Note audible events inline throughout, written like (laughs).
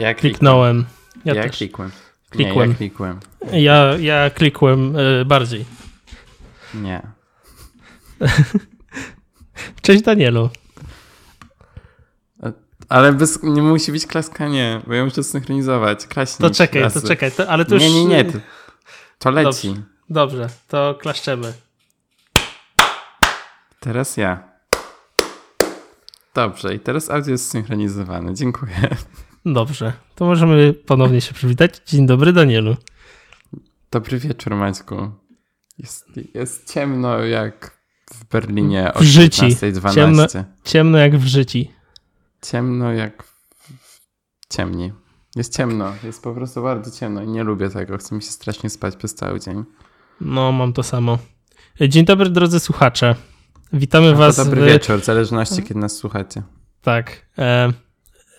Ja kliknąłem. Ja, ja też. klikłem. Klikłem. Nie, ja klikłem. Ja, ja klikłem y, bardziej. Nie. (laughs) Cześć Danielu. Ale bez, nie musi być klaskanie, bo ja muszę synchronizować. Klaśnik, to czekaj, klasy. to czekaj, to, ale to już... Nie, nie, nie, to, to leci. Dobrze, dobrze, to klaszczemy. Teraz ja. Dobrze, i teraz audio jest synchronizowane. Dziękuję. Dobrze, to możemy ponownie się przywitać. Dzień dobry, Danielu. Dobry wieczór, Maćku. Jest, jest ciemno jak w Berlinie o w życi. 15.12. Ciemno, ciemno jak w życiu. Ciemno jak w... ciemni. Jest ciemno, jest po prostu bardzo ciemno i nie lubię tego. Chcę mi się strasznie spać przez cały dzień. No, mam to samo. Dzień dobry, drodzy słuchacze. Witamy Was. Dobry w... wieczór, w zależności kiedy nas słuchacie. Tak. E,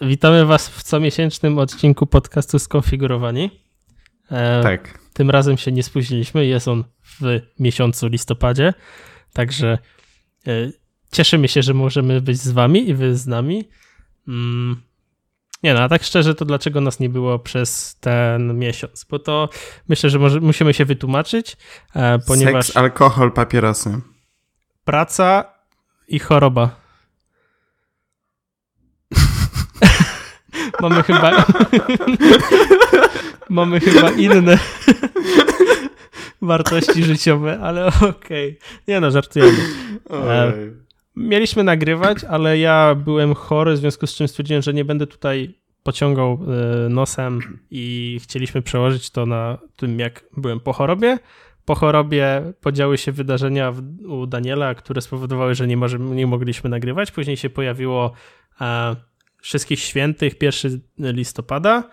witamy Was w comiesięcznym odcinku podcastu Skonfigurowani. E, tak. Tym razem się nie spóźniliśmy. Jest on w miesiącu listopadzie. Także e, cieszymy się, że możemy być z Wami i Wy z nami. Mm. Nie no, a tak szczerze, to dlaczego nas nie było przez ten miesiąc? Bo to myślę, że może, musimy się wytłumaczyć, e, ponieważ... Seks, alkohol, papierosy. Praca i choroba. Mamy chyba... (laughs) Mamy chyba inne (laughs) wartości życiowe, ale okej. Okay. Nie no, żartujemy. E, mieliśmy nagrywać, ale ja byłem chory, w związku z czym stwierdziłem, że nie będę tutaj pociągał e, nosem i chcieliśmy przełożyć to na tym, jak byłem po chorobie. Po chorobie podziały się wydarzenia u Daniela, które spowodowały, że nie, może, nie mogliśmy nagrywać. Później się pojawiło e, Wszystkich Świętych, 1 listopada.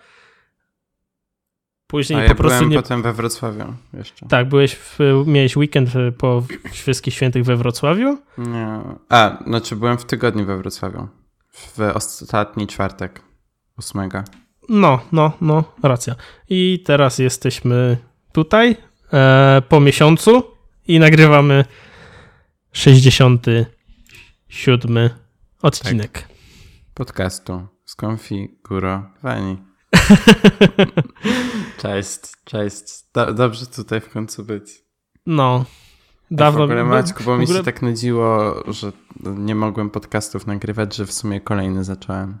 Później A ja po prostu byłem nie... potem we Wrocławiu jeszcze. Tak, byłeś w, miałeś weekend po Wszystkich Świętych we Wrocławiu? Nie. A, znaczy byłem w tygodniu we Wrocławiu. W ostatni czwartek, ósmego. No, no, no, racja. I teraz jesteśmy tutaj e, po miesiącu i nagrywamy 67 odcinek. Tak. Podcastu skonfigurowani. (laughs) cześć, cześć. Do, dobrze tutaj w końcu być. No. Dawno. w ogóle Maćku, bo mi ogóle... się tak nudziło, że nie mogłem podcastów nagrywać, że w sumie kolejny zacząłem.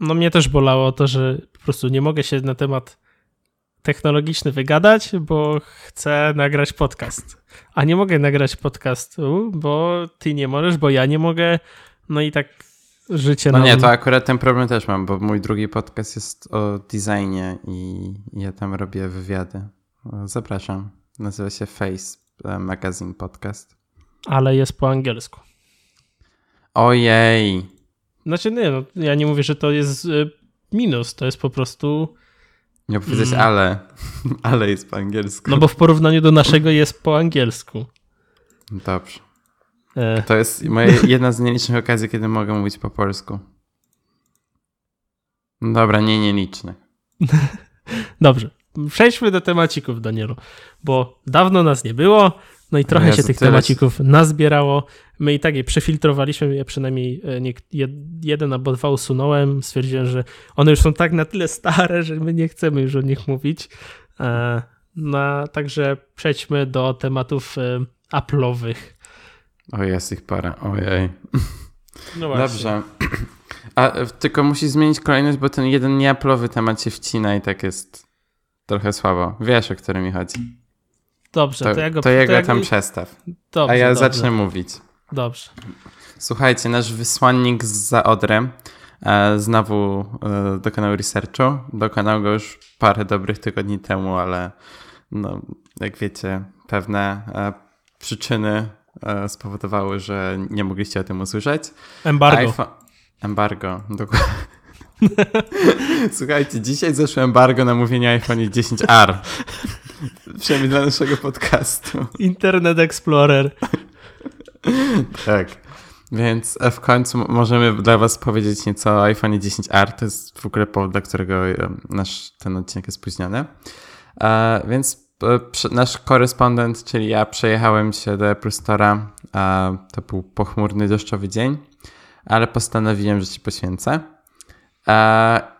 No mnie też bolało to, że po prostu nie mogę się na temat technologiczny wygadać, bo chcę nagrać podcast. A nie mogę nagrać podcastu, bo ty nie możesz, bo ja nie mogę. No i tak życie No nam... nie, to akurat ten problem też mam, bo mój drugi podcast jest o designie i ja tam robię wywiady. Zapraszam. Nazywa się Face e, Magazine Podcast. Ale jest po angielsku. Ojej. Znaczy nie, no, ja nie mówię, że to jest e, minus, to jest po prostu... Nie powiedzieć mm. ale. (laughs) ale jest po angielsku. No bo w porównaniu do naszego jest po angielsku. Dobrze. E. To jest moja jedna z nielicznych okazji, kiedy mogę mówić po polsku. Dobra, nie nielicznych. (laughs) Dobrze. Przejdźmy do temacików, Danielu, bo dawno nas nie było, no i trochę Jezu, się tych temacików nazbierało. My i tak je przefiltrowaliśmy, ja przynajmniej e, nie, jeden albo dwa usunąłem. Stwierdziłem, że one już są tak na tyle stare, że my nie chcemy już o nich mówić. No, także przejdźmy do tematów Apple'owych. O, jest ich parę, ojej. (laughs) No właśnie. Dobrze. (clears throat) A tylko musisz zmienić kolejność, bo ten jeden nieaplowy temat się wcina i tak jest trochę słabo. Wiesz, o którym mi chodzi. Dobrze, to, to ja go... To jego ja tam przestaw. Dobrze, A ja dobrze. zacznę mówić. Dobrze. Słuchajcie, nasz wysłannik za Odrę e, znowu e, dokonał researchu. Dokonał go już parę dobrych tygodni temu, ale no, jak wiecie, pewne e, przyczyny spowodowały, że nie mogliście o tym usłyszeć. Embargo. IPhone... Embargo, dokładnie. (laughs) Słuchajcie, dzisiaj zeszło embargo na mówienie iPhone 10R. (laughs) Przynajmniej dla naszego podcastu. Internet Explorer. tak. Więc w końcu możemy dla Was powiedzieć nieco o iPhone 10R. To jest w ogóle powód, dla którego e, nasz ten odcinek jest spóźniony. E, więc nasz korespondent, czyli ja, przejechałem się do Apple Store'a, to był pochmurny, deszczowy dzień, ale postanowiłem, że się poświęcę.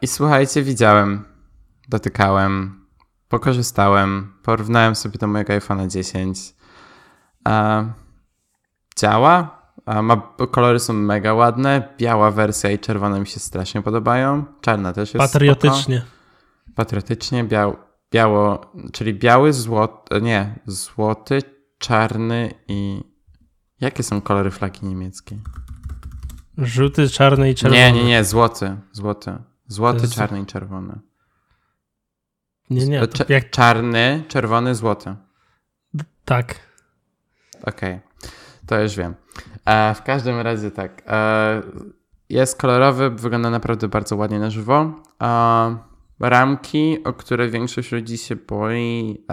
I słuchajcie, widziałem, dotykałem, pokorzystałem, porównałem sobie do mojego iPhone'a 10. E, działa. Ma, kolory są mega ładne. Biała wersja i czerwona mi się strasznie podobają. Czarna też jest Patriotycznie. Spoko. Patriotycznie, biał, biało, czyli biały, złoty, nie, złoty, czarny i... Jakie są kolory flagi niemieckiej? Żółty, czarny i czerwony. Nie, nie, nie, złoty. Złoty. Złoty, jest... czarny i czerwony. Nie, nie. jak... Czarny, czerwony, złoty. Tak. Okej, okay. to już wiem. E, w każdym razie tak. E, jest kolorowy, wygląda naprawdę bardzo ładnie na żywo. E, ramki, o które większość ludzi się boi,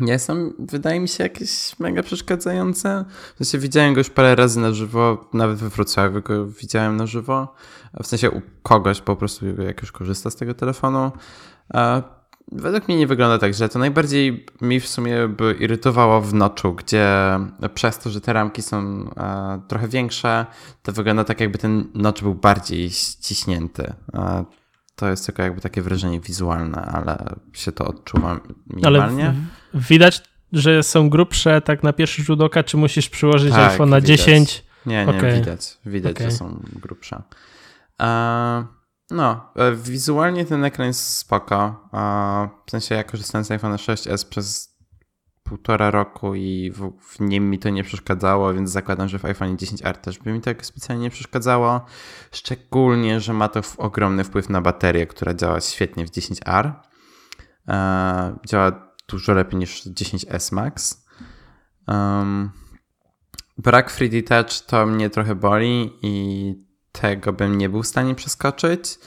nie są, wydaje mi się, jakieś mega przeszkadzające. W sensie widziałem go już parę razy na żywo, nawet we Wrocławiu go widziałem na żywo. W sensie u kogoś po prostu, jak już korzysta z tego telefonu. Według mnie nie wygląda tak źle. To najbardziej mi w sumie by irytowało w noczu, gdzie przez to, że te ramki są trochę większe, to wygląda tak, jakby ten nocz był bardziej ściśnięty. To jest tylko jakby takie wrażenie wizualne, ale się to odczuwa minimalnie. Ale widać, że są grubsze tak na pierwszy rzut oka, czy musisz przyłożyć tak, iPhone na 10? Nie, nie, okay. widać. Widać, okay. że są grubsze. E, no, e, wizualnie ten ekran jest spoko. E, w sensie ja korzystałem z iPhone 6s przez półtora roku i w, w, nim mi to nie przeszkadzało, więc zakładam, że w iPhone 10R też by mi to specjalnie nie przeszkadzało. Szczególnie, że ma to ogromny wpływ na baterię, która działa świetnie w 10R. E, działa dużo lepiej niż 10S Max. Um, brak 3D Touch to mnie trochę boli i tego bym nie był w stanie przeskoczyć.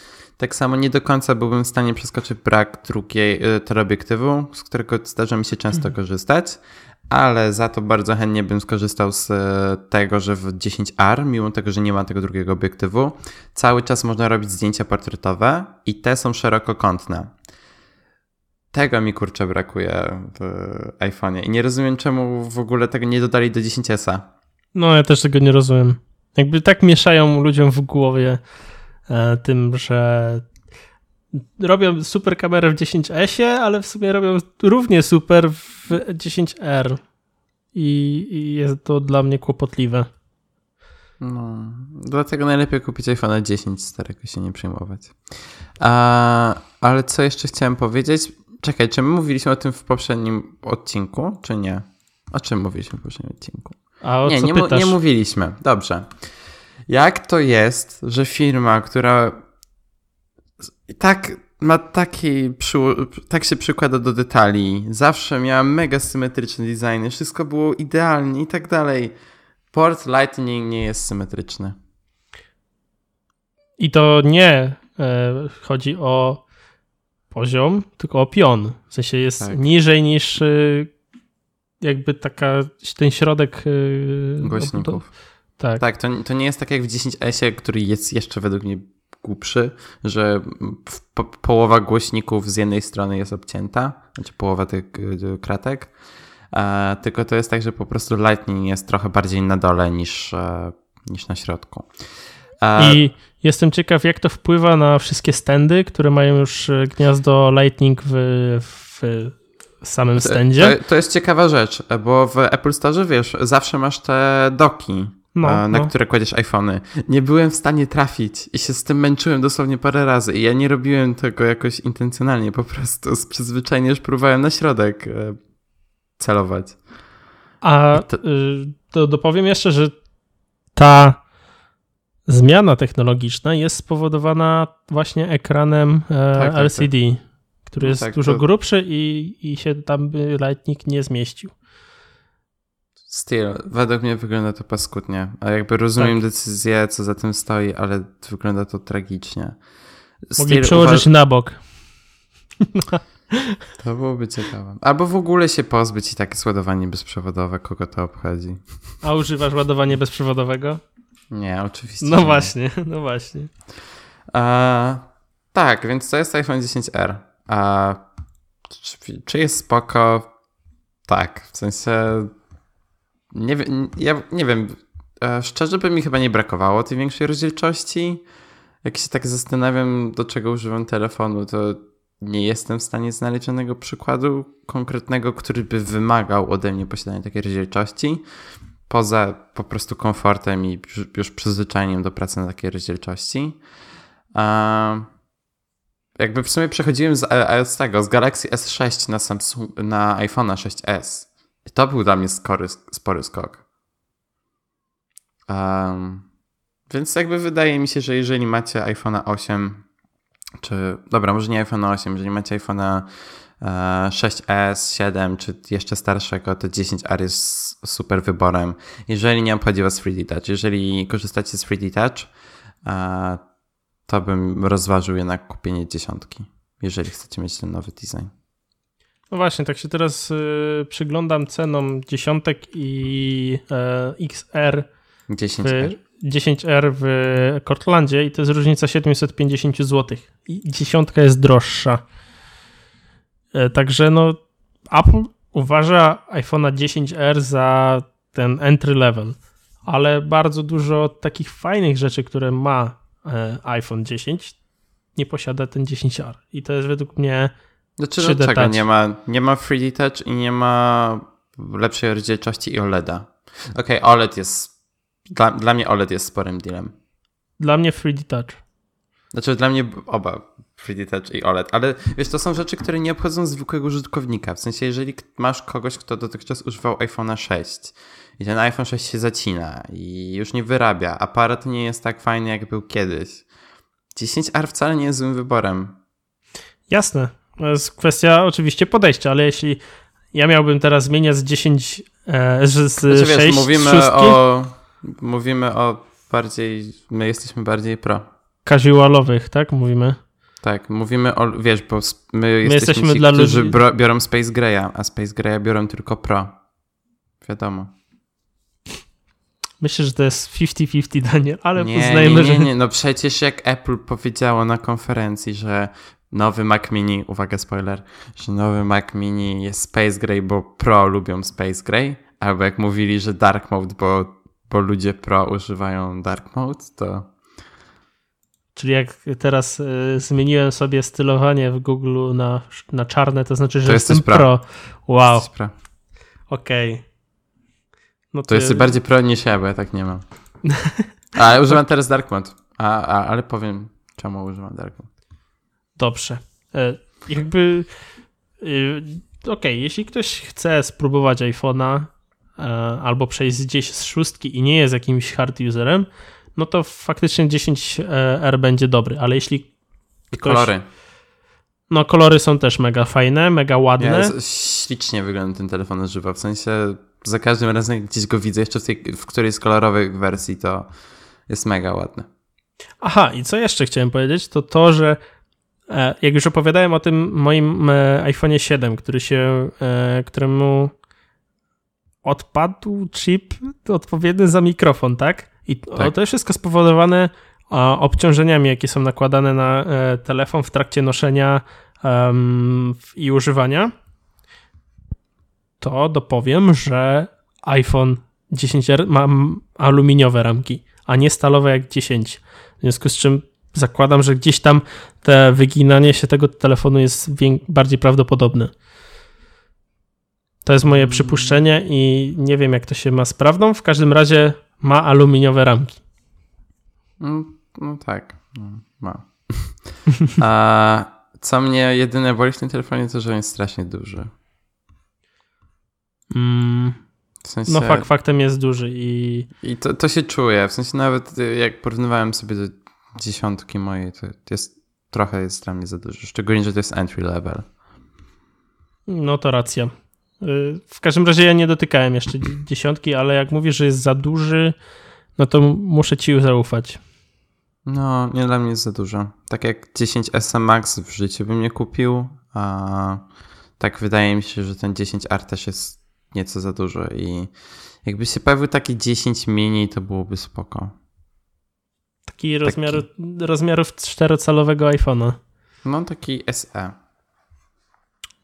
Tak samo nie do końca byłbym w stanie przeskoczyć brak drugiej y, teleobiektywu, z którego zdarza mi się często mhm. korzystać, ale za to bardzo chętnie bym skorzystał z y, tego, że w 10R, mimo tego, że nie ma tego drugiego obiektywu, cały czas można robić zdjęcia portretowe i te są szerokokątne. Tego mi kurczę brakuje w iPhone'ie i nie rozumiem czemu w ogóle tego nie dodali do 10S. No ja też tego nie rozumiem. Jakby tak mieszają ludziom w głowie tym, że robią super kamerę w 10S, ale w sumie robią równie super w 10R. I, I, jest to dla mnie kłopotliwe. No, dlatego najlepiej kupić iPhone 10, starego się nie przejmować. A, ale co jeszcze chciałem powiedzieć? Czekaj, czy my mówiliśmy o tym w poprzednim odcinku, czy nie? O czym mówiliśmy w poprzednim odcinku? A o nie, co nie, pytasz? nie mówiliśmy. Dobrze. Jak to jest, że firma, która tak ma taki, tak się przykłada do detali, zawsze miała mega symetryczne designy, wszystko było idealnie i tak dalej. Port Lightning nie jest symetryczny. I to nie e, chodzi o poziom, tylko o pion. W sensie jest tak. niżej niż e, jakby taka, ten środek e, głośników. Tak, tak to, to nie jest tak jak w 10S, który jest jeszcze według mnie głupszy, że po, połowa głośników z jednej strony jest obcięta, znaczy połowa tych y, kratek, e, tylko to jest tak, że po prostu Lightning jest trochę bardziej na dole niż, e, niż na środku. E, I jestem ciekaw, jak to wpływa na wszystkie stędy, które mają już e, gniazdo Lightning w, w samym stędzie. To, to, jest ciekawa rzecz, bo w Apple Store, wiesz, zawsze masz te doki no, na no. które kładziesz iPhony. Nie byłem w stanie trafić i się z tym męczyłem dosłownie parę razy. I ja nie robiłem tego jakoś intencjonalnie, po prostu z przyzwyczajenia już próbowałem na środek e, celować. A to... Y, to dopowiem jeszcze, że ta zmiana technologiczna jest spowodowana właśnie ekranem e, tak, tak, LCD, tak. który no jest tak, dużo grubszy i, i się tam Lightning nie zmieścił. Still, według mnie wygląda to paskudnie. A jakby rozumiem tak. decyzję, co za tym stoi, ale wygląda to tragicznie. Still, Mogli przełożyć na bok. (laughs) To byłoby ciekawe. Albo w ogóle się pozbyć i takie ładowanie bezprzewodowe, kogo to obchodzi. A używasz ładowania bezprzewodowego? Nie, oczywiście. No nie. właśnie, no właśnie. A, tak, więc to jest iPhone 10R. A, czy, czy jest spoko? Tak, w sensie nie, ja nie wiem, e, szczerze by mi chyba nie brakowało tej większej rozdzielczości. jak się tak zastanawiam, do czego używam telefonu, to nie jestem w stanie znaleźć żadnego przykładu konkretnego, który by wymagał ode mnie posiadania takiej rozdzielczości, poza po prostu komfortem i już przyzwyczajeniem do pracy na takiej rozdzielczości. A jakby w sumie przechodziłem z, e, z tego, z Galaxy S6 na, na iPhone'a 6s. I to był dla mnie spory, spory skok. Um, więc jakby wydaje mi się, że jeżeli macie iPhone'a 8, czy dobra, może nie iPhone 8, jeżeli macie iPhone'a 6s, 7 czy jeszcze starszego, to 10R jest super wyborem. Jeżeli nie obchodzi Was 3D Touch, jeżeli korzystacie z 3D Touch, e, to bym rozważył jednak kupienie dziesiątki, jeżeli chcecie mieć ten nowy design. No właśnie, tak się teraz y, przyglądam cenom dziesiątek i y, XR 10R. 10R w Cortlandzie i to jest różnica 750 zł. I dziesiątka jest droższa. E, także no Apple uważa iPhone'a 10R za ten entry level, ale bardzo dużo takich fajnych rzeczy, które ma e, iPhone 10 nie posiada ten 10R i to jest według mnie znaczy, 3D dlaczego Touch. nie ma, nie ma 3D Touch i nie ma lepszej rozdzielczości i OLEDa? Okej, okay, OLED jest dla, dla mnie OLED jest sporym dealem. Dla mnie 3D Touch. Znaczy dla mnie oba 3D Touch i OLED, ale wiesz, to są rzeczy, które nie obchodzą zwykłego użytkownika. W sensie, jeżeli masz kogoś, kto dotychczas używał iPhone'a 6 i ten iPhone 6 się zacina i już nie wyrabia, aparat nie jest tak fajny, jak był kiedyś. 10R wcale nie jest złym wyborem. Jasne. To jest kwestia oczywiście podejścia, ale jeśli ja miałbym teraz zmieniać z 10, e, z, z znaczy, 6, wiesz, mówimy z o Mówimy o bardziej, my jesteśmy bardziej pro. Casualowych, tak? Mówimy. Tak, mówimy o, wiesz, bo my, my jesteśmy, jesteśmy ci, dla którzy ludzi... biorą Space Greya, a Space Greya biorą tylko pro. Wiadomo. Myślę, że to jest 50-50, Daniel, ale nie, uznajmy, nie, nie, nie, nie, no przecież jak Apple powiedziało na konferencji, że nowy Mac Mini, uwaga spoiler, że nowy Mac Mini jest Space Gray, bo Pro lubią Space Gray, albo jak mówili, że Dark Mode, bo bo ludzie pro używają dark mode, to... Czyli jak teraz y, zmieniłem sobie stylowanie w Google na, na czarne, to znaczy, że to jestem pro. pro. Wow. Okej. Okay. No to, to jesteś bardziej pro niż ja, bo ja tak nie mam. (laughs) Ale używam teraz dark mode. A, a, ale powiem, czemu używam dark mode. Dobrze. E, jakby... E, Okej, okay, jeśli ktoś chce spróbować iPhone'a, E, albo przejść gdzieś z szóstki i nie jest jakimś hard userem, no to faktycznie 10R będzie dobry, ale jeśli ktoś... Kolory. No kolory są też mega fajne, mega ładne. Ja, ślicznie wygląda ten telefon żywo, w sensie za każdym razem jak gdzieś go widzę, jeszcze w, tej, w którejś z kolorowych wersji, to jest mega ładny. Aha, i co jeszcze chciałem powiedzieć, to to, że e, jak już opowiadałem o tym moim e, iPhone 7, który się, któremu odpadł chip odpowiedni za mikrofon, tak? I tak. to jest wszystko spowodowane obciążeniami, jakie są nakładane na e, telefon w trakcie noszenia i używania. To dopowiem, że iPhone 10R ma aluminiowe ramki, a nie stalowe jak 10. W związku z czym zakładam, że gdzieś tam te wyginanie się tego telefonu jest bardziej prawdopodobne. To jest moje przypuszczenie i nie wiem, jak to się ma z prawdą. W każdym razie ma aluminiowe ramki. No, no tak, no, ma. (laughs) A co mnie jedyne boli w tym telefonie, to że on jest strasznie duży. Mm. W sensie... No fakt, faktem jest duży i... I to, to się czuje, w sensie nawet jak porównywałem sobie do dziesiątki mojej, to jest trochę jest dla mnie za duży, szczególnie, że to jest entry level. No to racja. W każdym razie ja nie dotykałem jeszcze dziesiątki, ale jak mówisz, że jest za duży, no to muszę ci zaufać. No, nie dla mnie jest za dużo. Tak jak 10 S Max w życiu bym nie kupił, a tak wydaje mi się, że ten 10R też jest nieco za dużo i jakby się pojawił taki 10 mini, to byłoby spoko. Taki, taki... Rozmiar, rozmiarów czterocalowego iPhone'a. No, taki SE.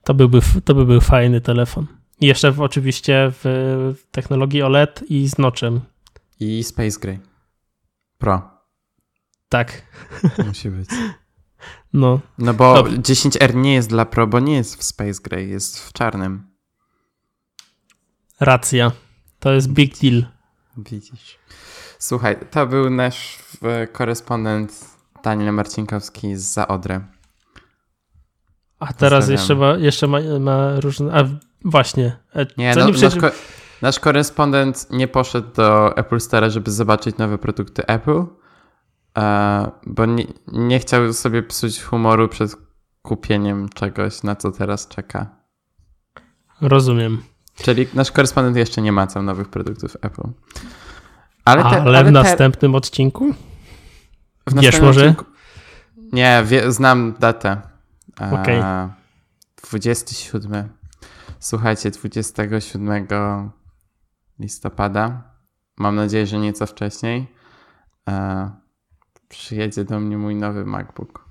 To byłby, to by był fajny telefon. I jeszcze w, oczywiście w technologii OLED i z noczem. I Space Gray Pro. Tak. (laughs) Musi być. No. No bo Dobrze. 10R nie jest dla Pro, bo nie jest w Space Gray, jest w czarnym. Racja. To jest big deal. Widzisz. Słuchaj, to był nasz korespondent Daniel Marcinkowski z Zaodry. A teraz jeszcze ma, jeszcze ma, ma różne... A właśnie. E, nie, no, nie nasz, ko nasz korespondent nie poszedł do Apple Store, żeby zobaczyć nowe produkty Apple, e, bo nie, nie chciał sobie psuć humoru przed kupieniem czegoś, na co teraz czeka. Rozumiem. Czyli nasz korespondent jeszcze nie ma tam nowych produktów Apple. Ale, te, ale, ale w te... następnym odcinku? W Wiesz może? Odcinku... Nie, wie, znam datę. Okej. Okay. 27. Słuchajcie, 27 listopada. Mam nadzieję, że nieco wcześniej. E, przyjedzie do mnie mój nowy MacBook.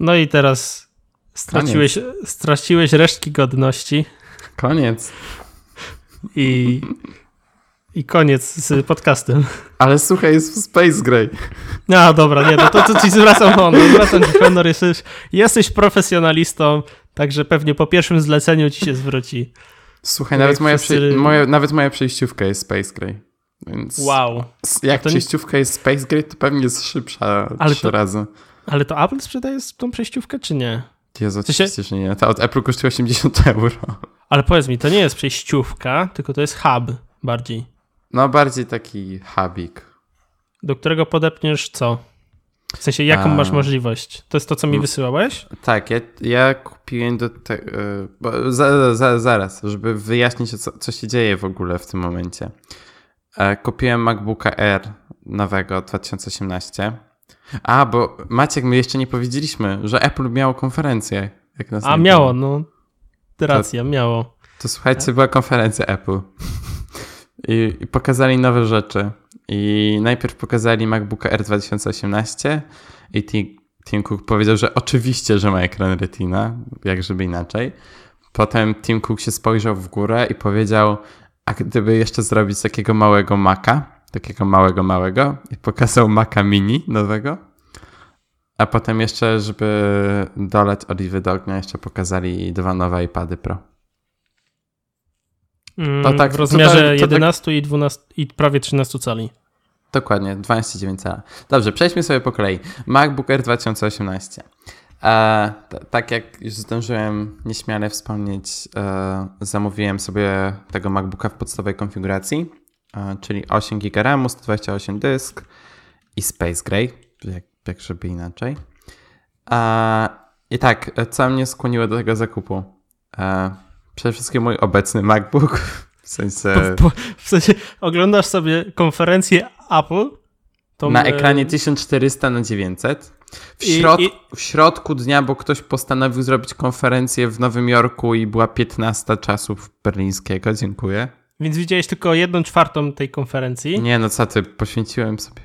No i teraz straciłeś, straciłeś resztki godności. Koniec. I, (laughs) I koniec z podcastem. Ale słuchaj, jest w Space Gray. No dobra, nie, no to, to ci zwracam honor. Zwracam ci honor, jesteś, jesteś profesjonalistą, także pewnie po pierwszym zleceniu ci się zwróci. Słuchaj, nawet moja, wszyscy... moja, nawet moja przejściówka jest Space Gray. Więc wow. Jak to przejściówka nie... jest Space Gray, to pewnie jest szybsza ale trzy to, razy. Ale to Apple sprzedaje tą przejściówkę, czy nie? Jezu, oczywiście, że nie. Ta od Apple kosztuje 80 euro. Ale powiedz mi, to nie jest przejściówka, tylko to jest hub bardziej. No, bardziej taki hubik. Do którego podepniesz co? W sensie, jaką A... masz możliwość? To jest to, co mi wysyłałeś? Tak, ja, ja kupiłem do tego. Za, za, zaraz, żeby wyjaśnić, co, co się dzieje w ogóle w tym momencie. E, kupiłem MacBooka Air nowego 2018. A, bo Maciek, my jeszcze nie powiedzieliśmy, że Apple miało konferencję. Jak nas A, miało, no. Racja, to, miało. To słuchajcie, była konferencja Apple. I, I, pokazali nowe rzeczy. I najpierw pokazali MacBooka R 2018 i Tim Cook powiedział, że oczywiście, że ma ekran Retina, jak żeby inaczej. Potem Tim Cook się spojrzał w górę i powiedział, a gdyby jeszcze zrobić takiego małego Maca, takiego małego, małego i pokazał Maca Mini nowego. A potem jeszcze, żeby dolać oliwy do ognia, jeszcze pokazali dwa nowe iPady Pro. Mm, tak, w rozmiarze to, to, to 11 tak... i 12 i prawie 13 cali. Dokładnie, 12,9 cala. Dobrze, przejdźmy sobie po kolei. MacBook Air 2018. E, tak jak już zdążyłem nieśmiale wspomnieć, e, zamówiłem sobie tego MacBooka w podstawowej konfiguracji, e, czyli 8 GB RAM, 128 dysk i Space Gray, jak, jak żeby inaczej. E, I tak, co mnie skłoniło do tego zakupu? Przede wszystkim mój obecny MacBook, w sensie... Po, po, w sensie oglądasz sobie konferencję Apple. na ekranie 1400 na 900. W, środ... I, i... w środku dnia, bo ktoś postanowił zrobić konferencję w Nowym Jorku i była 15 czasów berlińskiego. Dziękuję. Więc widziałeś tylko jedną czwartą tej konferencji? Nie, no co ty, poświęciłem sobie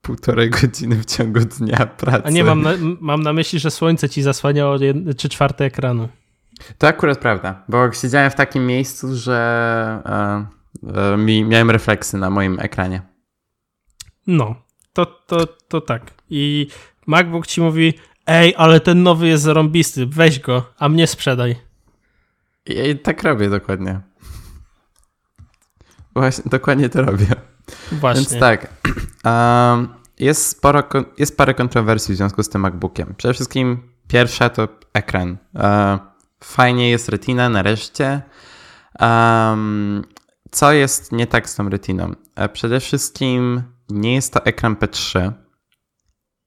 półtorej godziny w ciągu dnia pracy. A nie, mam na, mam na myśli, że słońce ci zasłaniało trzy czwarte ekranu. To akurat prawda, bo siedziałem w takim miejscu, że e, e, mi, miałem refleksy na moim ekranie. No, to, to, to tak. I MacBook ci mówi, ej, ale ten nowy jest zarąbisty, weź go, a mnie sprzedaj. I tak robię dokładnie. Właśnie, dokładnie to robię. Właśnie. Więc tak, (clears throat) um, jest, sporo, jest parę kontrowersji w związku z tym MacBookiem. Przede wszystkim pierwsza to ekran. Uh, fajnie jest retina nareszcie. Um, co jest nie tak z tą retiną? E, przede wszystkim nie jest to ekran P3,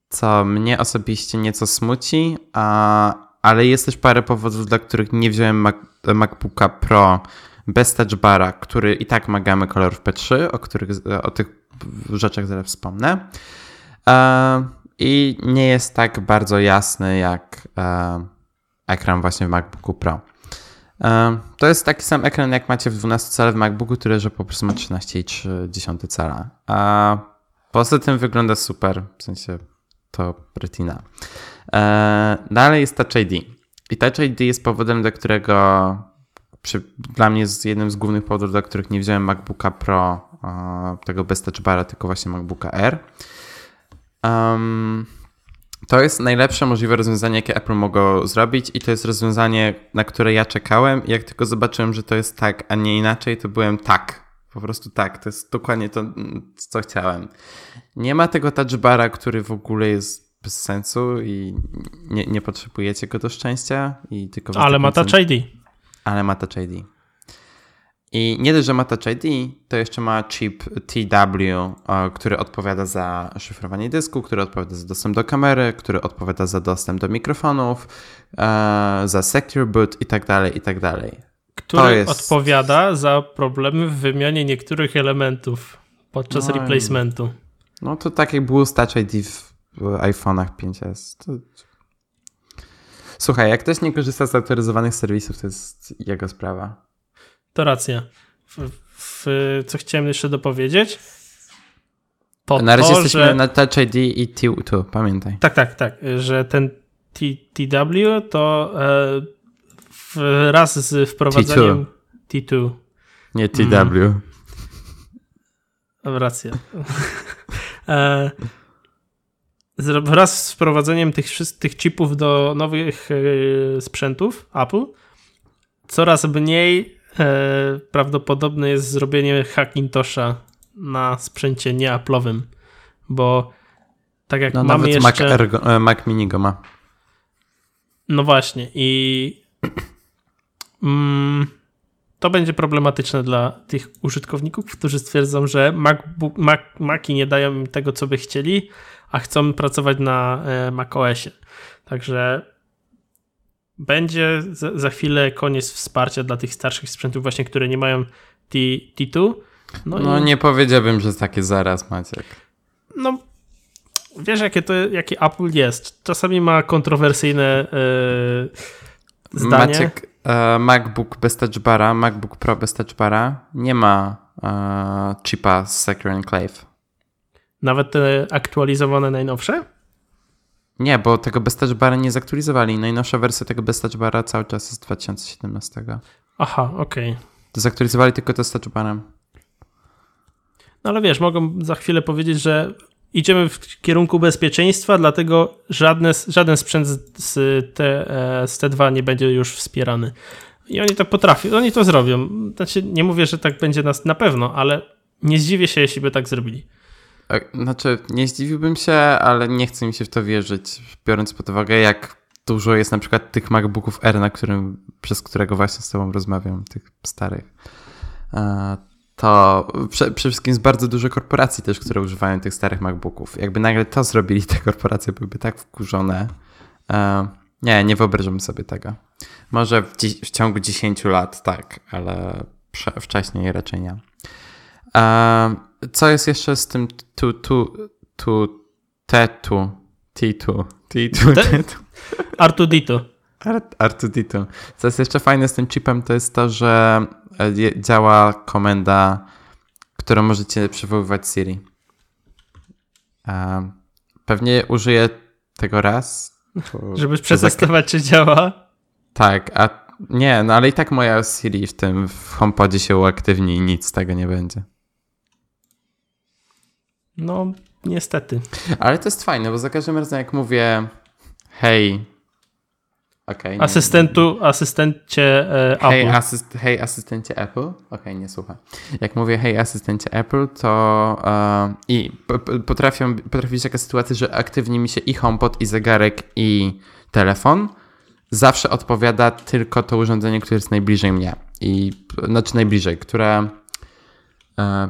co mnie osobiście nieco smuci, a, ale jest też parę powodów, dla których nie wziąłem Mac, MacBooka Pro bez touch bara, który i tak ma gamę kolorów P3, o, których, o tych rzeczach zaraz wspomnę. E, I nie jest tak bardzo jasny jak e, ekran właśnie w MacBooku Pro. E, to jest taki sam ekran, jak macie w 12 cala w MacBooku, tyle że po prostu ma 13,3 cala. A poza tym wygląda super, w sensie to retina. E, dalej jest Touch ID. I Touch ID jest powodem, dla którego przy, dla mnie jest jednym z głównych powodów, dla których nie wziąłem MacBooka Pro, tego bez Touch Bara, tylko właśnie MacBooka R. Um, to jest najlepsze możliwe rozwiązanie, jakie Apple mogło zrobić i to jest rozwiązanie, na które ja czekałem i jak tylko zobaczyłem, że to jest tak, a nie inaczej, to byłem tak. Po prostu tak. To jest dokładnie to, co chciałem. Nie ma tego touchbara, który w ogóle jest bez sensu i nie, nie potrzebujecie go do szczęścia. I tylko Ale ma Touch ID. Ale ma Touch ID. I nie dość, że ma Touch ID, to jeszcze ma chip TW, który odpowiada za szyfrowanie dysku, który odpowiada za dostęp do kamery, który odpowiada za dostęp do mikrofonów, e, za secure boot i tak dalej, i tak dalej. Który jest... odpowiada za problemy w wymianie niektórych elementów podczas no replacementu. No to tak jak było z Touch ID w iPhone'ach 5S. To... Słuchaj, jak ktoś nie korzysta z autoryzowanych serwisów, to jest jego sprawa. To racja. W, w, co chciałem jeszcze dopowiedzieć? To na razie to, jesteśmy że... na Touch ID i T2, pamiętaj. Tak, tak, tak, że ten T, TW to e, wraz z wprowadzeniem T2. T2. Nie TW. Mm. Racja. (laughs) e, wraz z wprowadzeniem tych, tych chipów do nowych e, sprzętów Apple coraz mniej prawdopodobne jest zrobienie Hackintosha na sprzęcie nieaplowym, bo tak jak no, mamy nawet jeszcze... Mac, Ergo, e, Mac Mini go ma. No właśnie i (clears throat) mm, to będzie problematyczne dla tych użytkowników, którzy stwierdzą, że MacBook, Mac, Maci nie dają im tego, co by chcieli, a chcą pracować na e, macOSie. Także będzie za, za, chwilę koniec wsparcia dla tych starszych sprzętów właśnie, które nie mają T, T2. No, no i... nie powiedziałbym, że takie zaraz, Maciek. No, wiesz, jakie to, jaki Apple jest. Czasami ma kontrowersyjne yy, zdanie. Maciek, e, MacBook bez touchbara, MacBook Pro bez touchbara nie ma e, chipa z Secure Enclave. Nawet te aktualizowane najnowsze? Nie, bo tego bez touchbara nie zaktualizowali. Najnowsza wersja tego bez touchbara cały czas jest z 2017. Aha, okej. Okay. Zaktualizowali tylko to z touchbarem. No ale wiesz, mogą za chwilę powiedzieć, że idziemy w kierunku bezpieczeństwa, dlatego żadne, żaden sprzęt z, te, e, z T2 nie będzie już wspierany. I oni to potrafią, oni to zrobią. Znaczy, nie mówię, że tak będzie nas na pewno, ale nie zdziwię się, jeśli by tak zrobili. Znaczy, nie zdziwiłbym się, ale nie chcę mi się w to wierzyć, biorąc pod uwagę, jak dużo jest na przykład tych MacBooków R, na którym, przez którego właśnie z tobą rozmawiam, tych starych. E, to przede wszystkim jest bardzo dużo korporacji też, które używają tych starych MacBooków. Jakby nagle to zrobili, te korporacje byłyby tak wkurzone. E, nie, nie wyobrażam sobie tego. Może w, w ciągu 10 lat tak, ale wcześniej raczej nie. Co jest jeszcze z tym tu, tu, tu, tetu, titu, titu, tetu? Artudito. Artudito. Co jest jeszcze fajne z tym chipem, to jest to, że e, działa komenda, którą możecie przywoływać Siri. Pewnie użyję tego raz. Żeby przetestować, czy działa? Tak, a nie, no ale i tak moja Siri w tym w HomePodzie się uaktywni i nic z tego nie będzie. No, niestety. Ale to jest fajne, bo za każdym razem jak mówię hej, okay, Asystentu, asystencie e, Apple. Hej, asyst, hej, asystencie Apple. Okej, okay, nie słucha. Jak mówię hej, asystencie Apple, to uh, i potrafią, potrafi być taka sytuacja, że aktywnie mi się i HomePod, i zegarek, i telefon. Zawsze odpowiada tylko to urządzenie, które jest najbliżej mnie. I, znaczy najbliżej, które... Uh,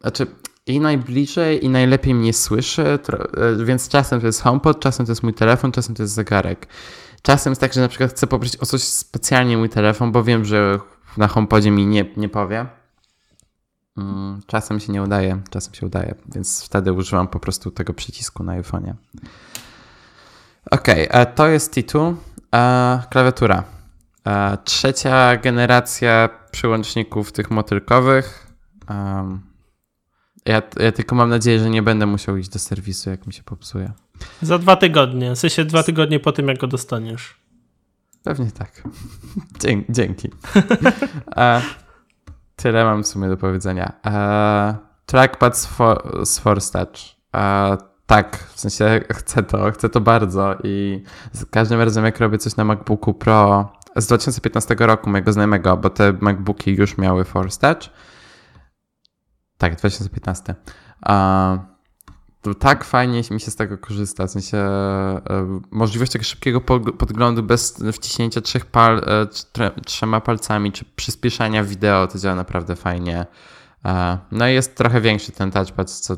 znaczy, i najbliżej i najlepiej mnie słyszy, e, więc czasem to jest HomePod, czasem to jest mój telefon, czasem to jest zegarek. Czasem jest tak, że na przykład chcę poprosić o coś specjalnie mój telefon, bo wiem, że na HomePodzie mi nie, nie powie. Mm, czasem się nie udaje, czasem się udaje, więc wtedy używam po prostu tego przycisku na iPhone'ie. Ok, e, to jest T2. E, klawiatura. Trzecia generacja przyłączników tych motylkowych. Ja, ja tylko mam nadzieję, że nie będę musiał iść do serwisu, jak mi się popsuje. Za dwa tygodnie. W sensie dwa tygodnie po tym, jak go dostaniesz. Pewnie tak. (laughs) Dzięki. dzięki. (laughs) e, tyle mam w sumie do powiedzenia. E, trackpad z, for, z Force Touch. E, tak, w sensie chcę to, chcę to bardzo i z każdym razem jak robię coś na MacBooku Pro z 2015 roku mojego znajomego, bo te MacBooki już miały Force Touch. Tak, 2015. Uh, to tak fajnie mi się z tego korzysta, w sensie e, możliwość takiego szybkiego podglądu bez wciśnięcia trzech pal, e, trzema palcami, czy przyspieszania wideo, to działa naprawdę fajnie. E, no i jest trochę większy ten touchpad, co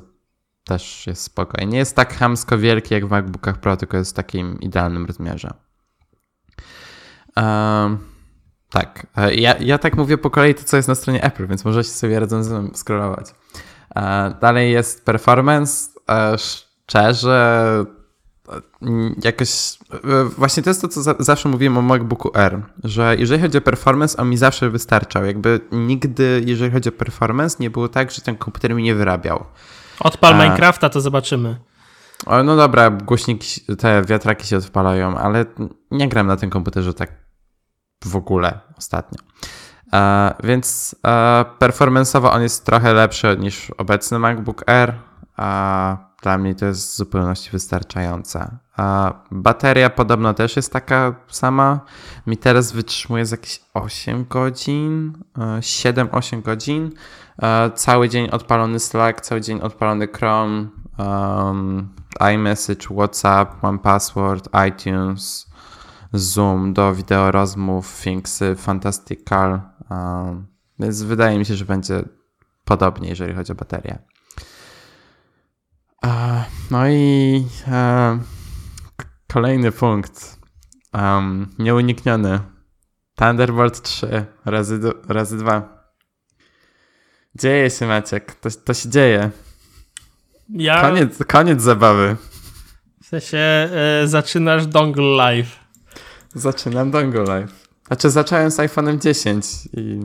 też jest spokojnie. Nie jest tak hamsko wielki jak w MacBookach Pro, tylko jest w takim idealnym rozmiarze. Um, tak, ja, ja tak mówię po kolei to, co jest na stronie Apple, więc możecie sobie razem ze mną scrollować. Dalej jest performance. Szczerze, jakoś. Właśnie to jest to, co zawsze mówiłem o MacBooku R, że jeżeli chodzi o performance, on mi zawsze wystarczał. Jakby nigdy, jeżeli chodzi o performance, nie było tak, że ten komputer mi nie wyrabiał. Odpal A... Minecrafta, to zobaczymy. no dobra, głośniki, te wiatraki się odpalają, ale nie gram na tym komputerze tak w ogóle ostatnio. E, więc e, performanceowo on jest trochę lepszy niż obecny MacBook Air, a dla mnie to jest w zupełności wystarczające. Bateria podobno też jest taka sama. Mi teraz wytrzymuje z jakieś 8 godzin, 7-8 e, godzin. Cały dzień odpalony Slack, cały dzień odpalony Chrome, um, iMessage, WhatsApp, One Password, iTunes, Zoom do wideo rozmów, Thingsy, Fantastical. Um, więc wydaje mi się, że będzie podobnie, jeżeli chodzi o baterię. No i e, kolejny punkt. Um, nieunikniony. Thunderbolt 3 razy, razy 2. Dzieje się, Maciek. To, to się dzieje. Ja... Koniec, koniec zabawy. W sensie e, zaczynasz Dongle Live. Zaczynam Dongle Live. Znaczy zacząłem z iPhone'em 10 i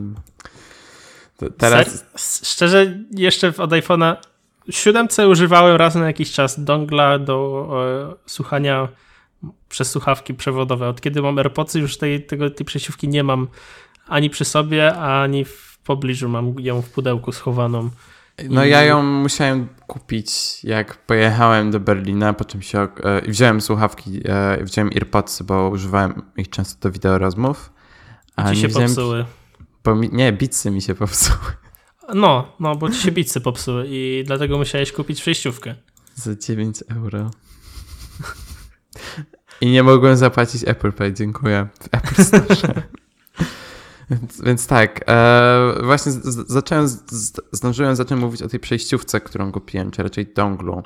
teraz... Ser? Szczerze, jeszcze od iPhone'a 7 używałem raz na jakiś czas dongla do e, słuchania przez słuchawki przewodowe. Od kiedy mam AirPodsy, już tej, tego, tej przesiówki nie mam ani przy sobie, ani w pobliżu. Mam ją w pudełku schowaną. No ja ją musiałem kupić, jak pojechałem do Berlina, po czym się e, wziąłem słuchawki, e, wziąłem AirPodsy, bo używałem ich często do wideo rozmów. I ci się wziąłem, popsuły. Bo mi, nie, bitsy mi się popsuły. No, no, bo ci się bitsy popsuły i dlatego musiałeś kupić przejściówkę. Za 9 euro. I nie mogłem zapłacić Apple Pay, dziękuję. Apple Store. (laughs) więc, więc tak, e, właśnie z, z, zacząłem, z, zdążyłem zacząć mówić o tej przejściówce, którą kupiłem, czy raczej donglu.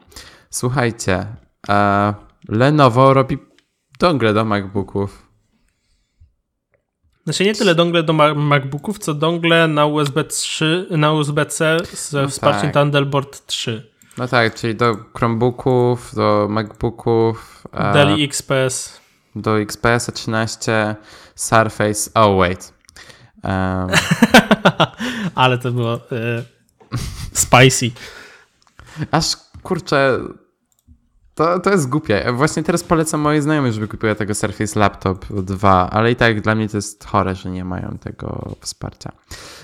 Słuchajcie, e, Lenovo robi dongle do MacBooków. Znaczy nie tyle dongle do MacBooków, co dongle na USB 3, na USB-C z no wsparciem tak. Thunderbolt 3. No tak, czyli do Chromebooków, do MacBooków. Dell XPS. Do XPS 13, Surface. Oh wait. Um. (laughs) Ale to było y, spicy. Aż kurczę, to, to jest głupie. Właśnie teraz polecam mojej znajomej, żeby kupiła tego Surface Laptop 2, ale i tak dla mnie to jest chore, że nie mają tego wsparcia.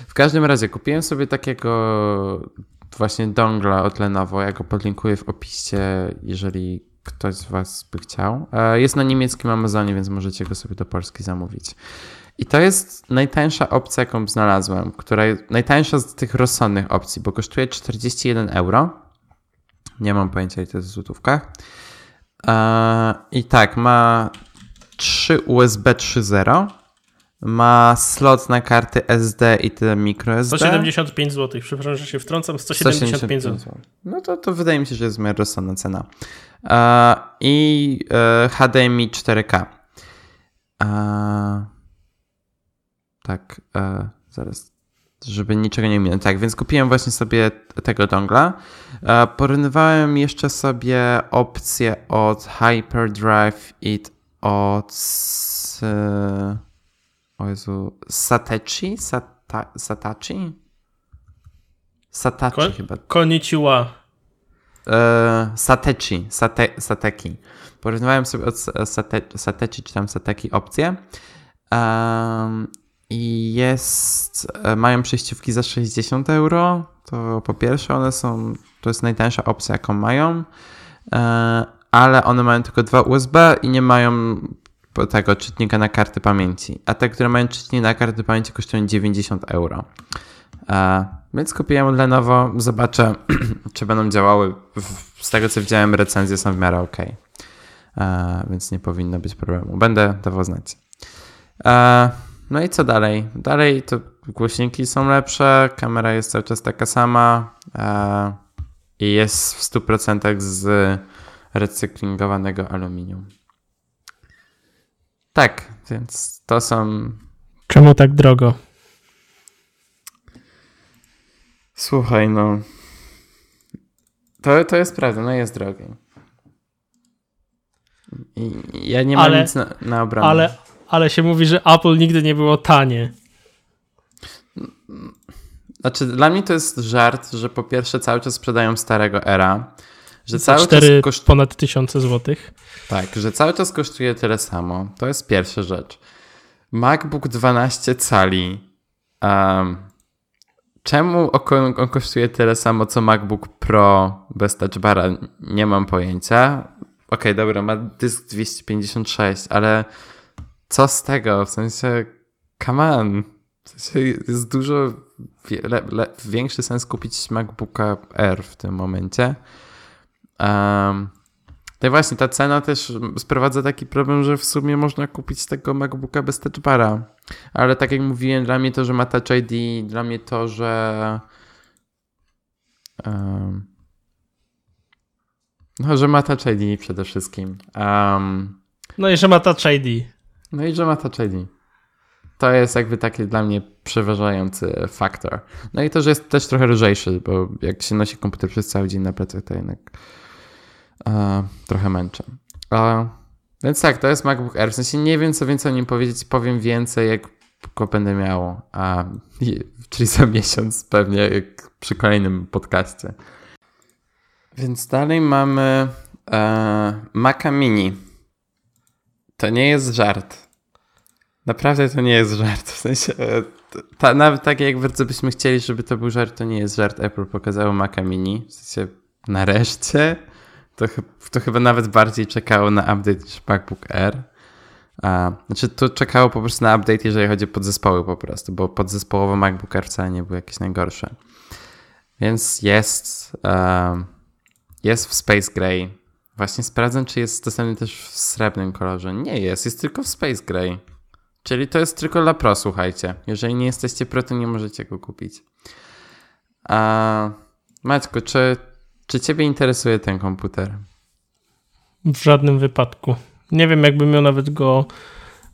W każdym razie kupiłem sobie takiego właśnie dongla od Lenovo. Ja go podlinkuję w opisie, jeżeli ktoś z Was by chciał. E, jest na niemieckim Amazonie, więc możecie go sobie do Polski zamówić. I to jest najtańsza opcja, jaką znalazłem, która najtańsza z tych rozsądnych opcji, bo kosztuje 41 euro nie mam pojęcia, ile to jest w złotówkach. E, I tak, ma 3 USB 3.0. Ma slot na karty SD i te microSD. 175 zł. Przepraszam, że się wtrącam. 175, 175 zł. No to, to wydaje mi się, że jest w miarę rozsądna cena. E, I e, HDMI 4K. Tak, zaraz żeby niczego nie minąć. Tak, więc kupiłem właśnie sobie tego dongla. E, porównywałem jeszcze sobie opcje od Hyperdrive i od o Jezu, Satechi? Sata, Satachi? Satachi Ko chyba. Konnichiwa. E, Satechi, Sate, Sateki. Porównywałem sobie od Sate, Satechi czy tam Sateki opcje. Um, i jest, e, mają przejściówki za 60 euro. To po pierwsze, one są, to jest najtańsza opcja, jaką mają. e, ale one mają tylko dwa USB i nie mają tego czytnika na karty pamięci. A te, które mają czytnik na karty pamięci kosztują 90 euro. E, więc kupiłem Lenovo, zobaczę, (clears throat) czy będą działały. Z tego co widziałem, recenzje są w miarę ok. Więc nie powinno być problemu. Będę dawał znać. No i co dalej? Dalej to głośniki są lepsze, kamera jest cały czas taka sama e, i jest w 100% z recyklingowanego aluminium. Tak, więc to są. Czemu tak drogo? Słuchaj, no. To, to jest prawda, no jest drogie. I ja nie mam ale, nic na, na obronę. Ale, ale się mówi, że Apple nigdy nie było tanie. Znaczy, dla mnie to jest żart, że po pierwsze cały czas sprzedają starego era. Że Za cały 4 czas koszt... ponad tysiące złotych. Tak, że cały czas kosztuje tyle samo. To jest pierwsza rzecz. MacBook 12 cali. Um, czemu on, on kosztuje tyle samo co MacBook Pro bez touch bara? Nie mam pojęcia. Okej, okay, dobra, ma dysk 256, ale co z tego? W sensie, come on. W sensie jest dużo le, le, większy sens kupić MacBooka Air w tym momencie. Um, no i właśnie, ta cena też sprowadza taki problem, że w sumie można kupić tego MacBooka bez touch bara. Ale tak jak mówiłem, dla mnie to, że ma Touch ID, dla mnie to, że um, no, że ma Touch ID przede wszystkim. Um, no i że ma Touch ID. No i że ma ID. To jest jakby taki dla mnie przeważający faktor. No i to, że jest też trochę lżejszy, bo jak się nosi komputer przez cały dzień na plecach, to jednak e, trochę męczę. Więc tak, to jest MacBook Air. W sensie nie wiem, co więcej o nim powiedzieć. Powiem więcej, jak go będę miał. A, czyli za miesiąc pewnie, jak przy kolejnym podcaście. Więc dalej mamy e, Maca Mini. To nie jest żart. Naprawdę to nie jest żart. W sensie, e, ta, nawet tak jak bardzo byśmy chcieli, żeby to był żart, to nie jest żart. Apple pokazało Maca Mini. W sensie, nareszcie. To, to chyba nawet bardziej czekało na update niż MacBook Air. A, znaczy, to czekało po prostu na update, jeżeli chodzi o podzespoły po prostu, bo podzespołowo MacBook Air wcale nie był jakiś najgorszy. Więc jest, um, jest w Space Gray. Właśnie sprawdzam, czy jest dostępny też w srebrnym kolorze. Nie jest, jest tylko w Space Gray. Czyli to jest tylko dla Pro, słuchajcie. Jeżeli nie jesteście Pro, to nie możecie go kupić. A, Maćku, czy, czy Ciebie interesuje ten komputer? W żadnym wypadku. Nie wiem, jakbym miał nawet go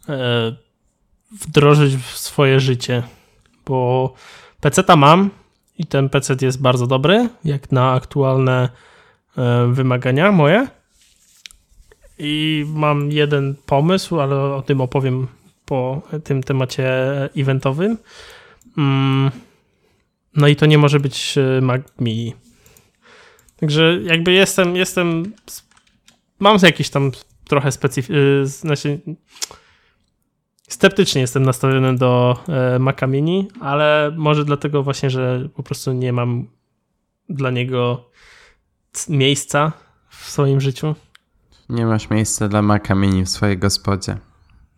e, wdrożyć w swoje życie, bo PC-ta mam i ten PC jest bardzo dobry, jak na aktualne e, wymagania moje. I mam jeden pomysł, ale o tym opowiem po tym temacie eventowym. Mm, no i to nie może być e, Mac Mini. Także jakby jestem, jestem mam jakieś tam trochę specyficzny, znaczy sceptycznie jestem nastawiony do e, Maca Mini, ale może dlatego właśnie, że po prostu nie mam dla niego miejsca w swoim życiu. Nie masz miejsca dla Maca Mini w swojej gospodzie.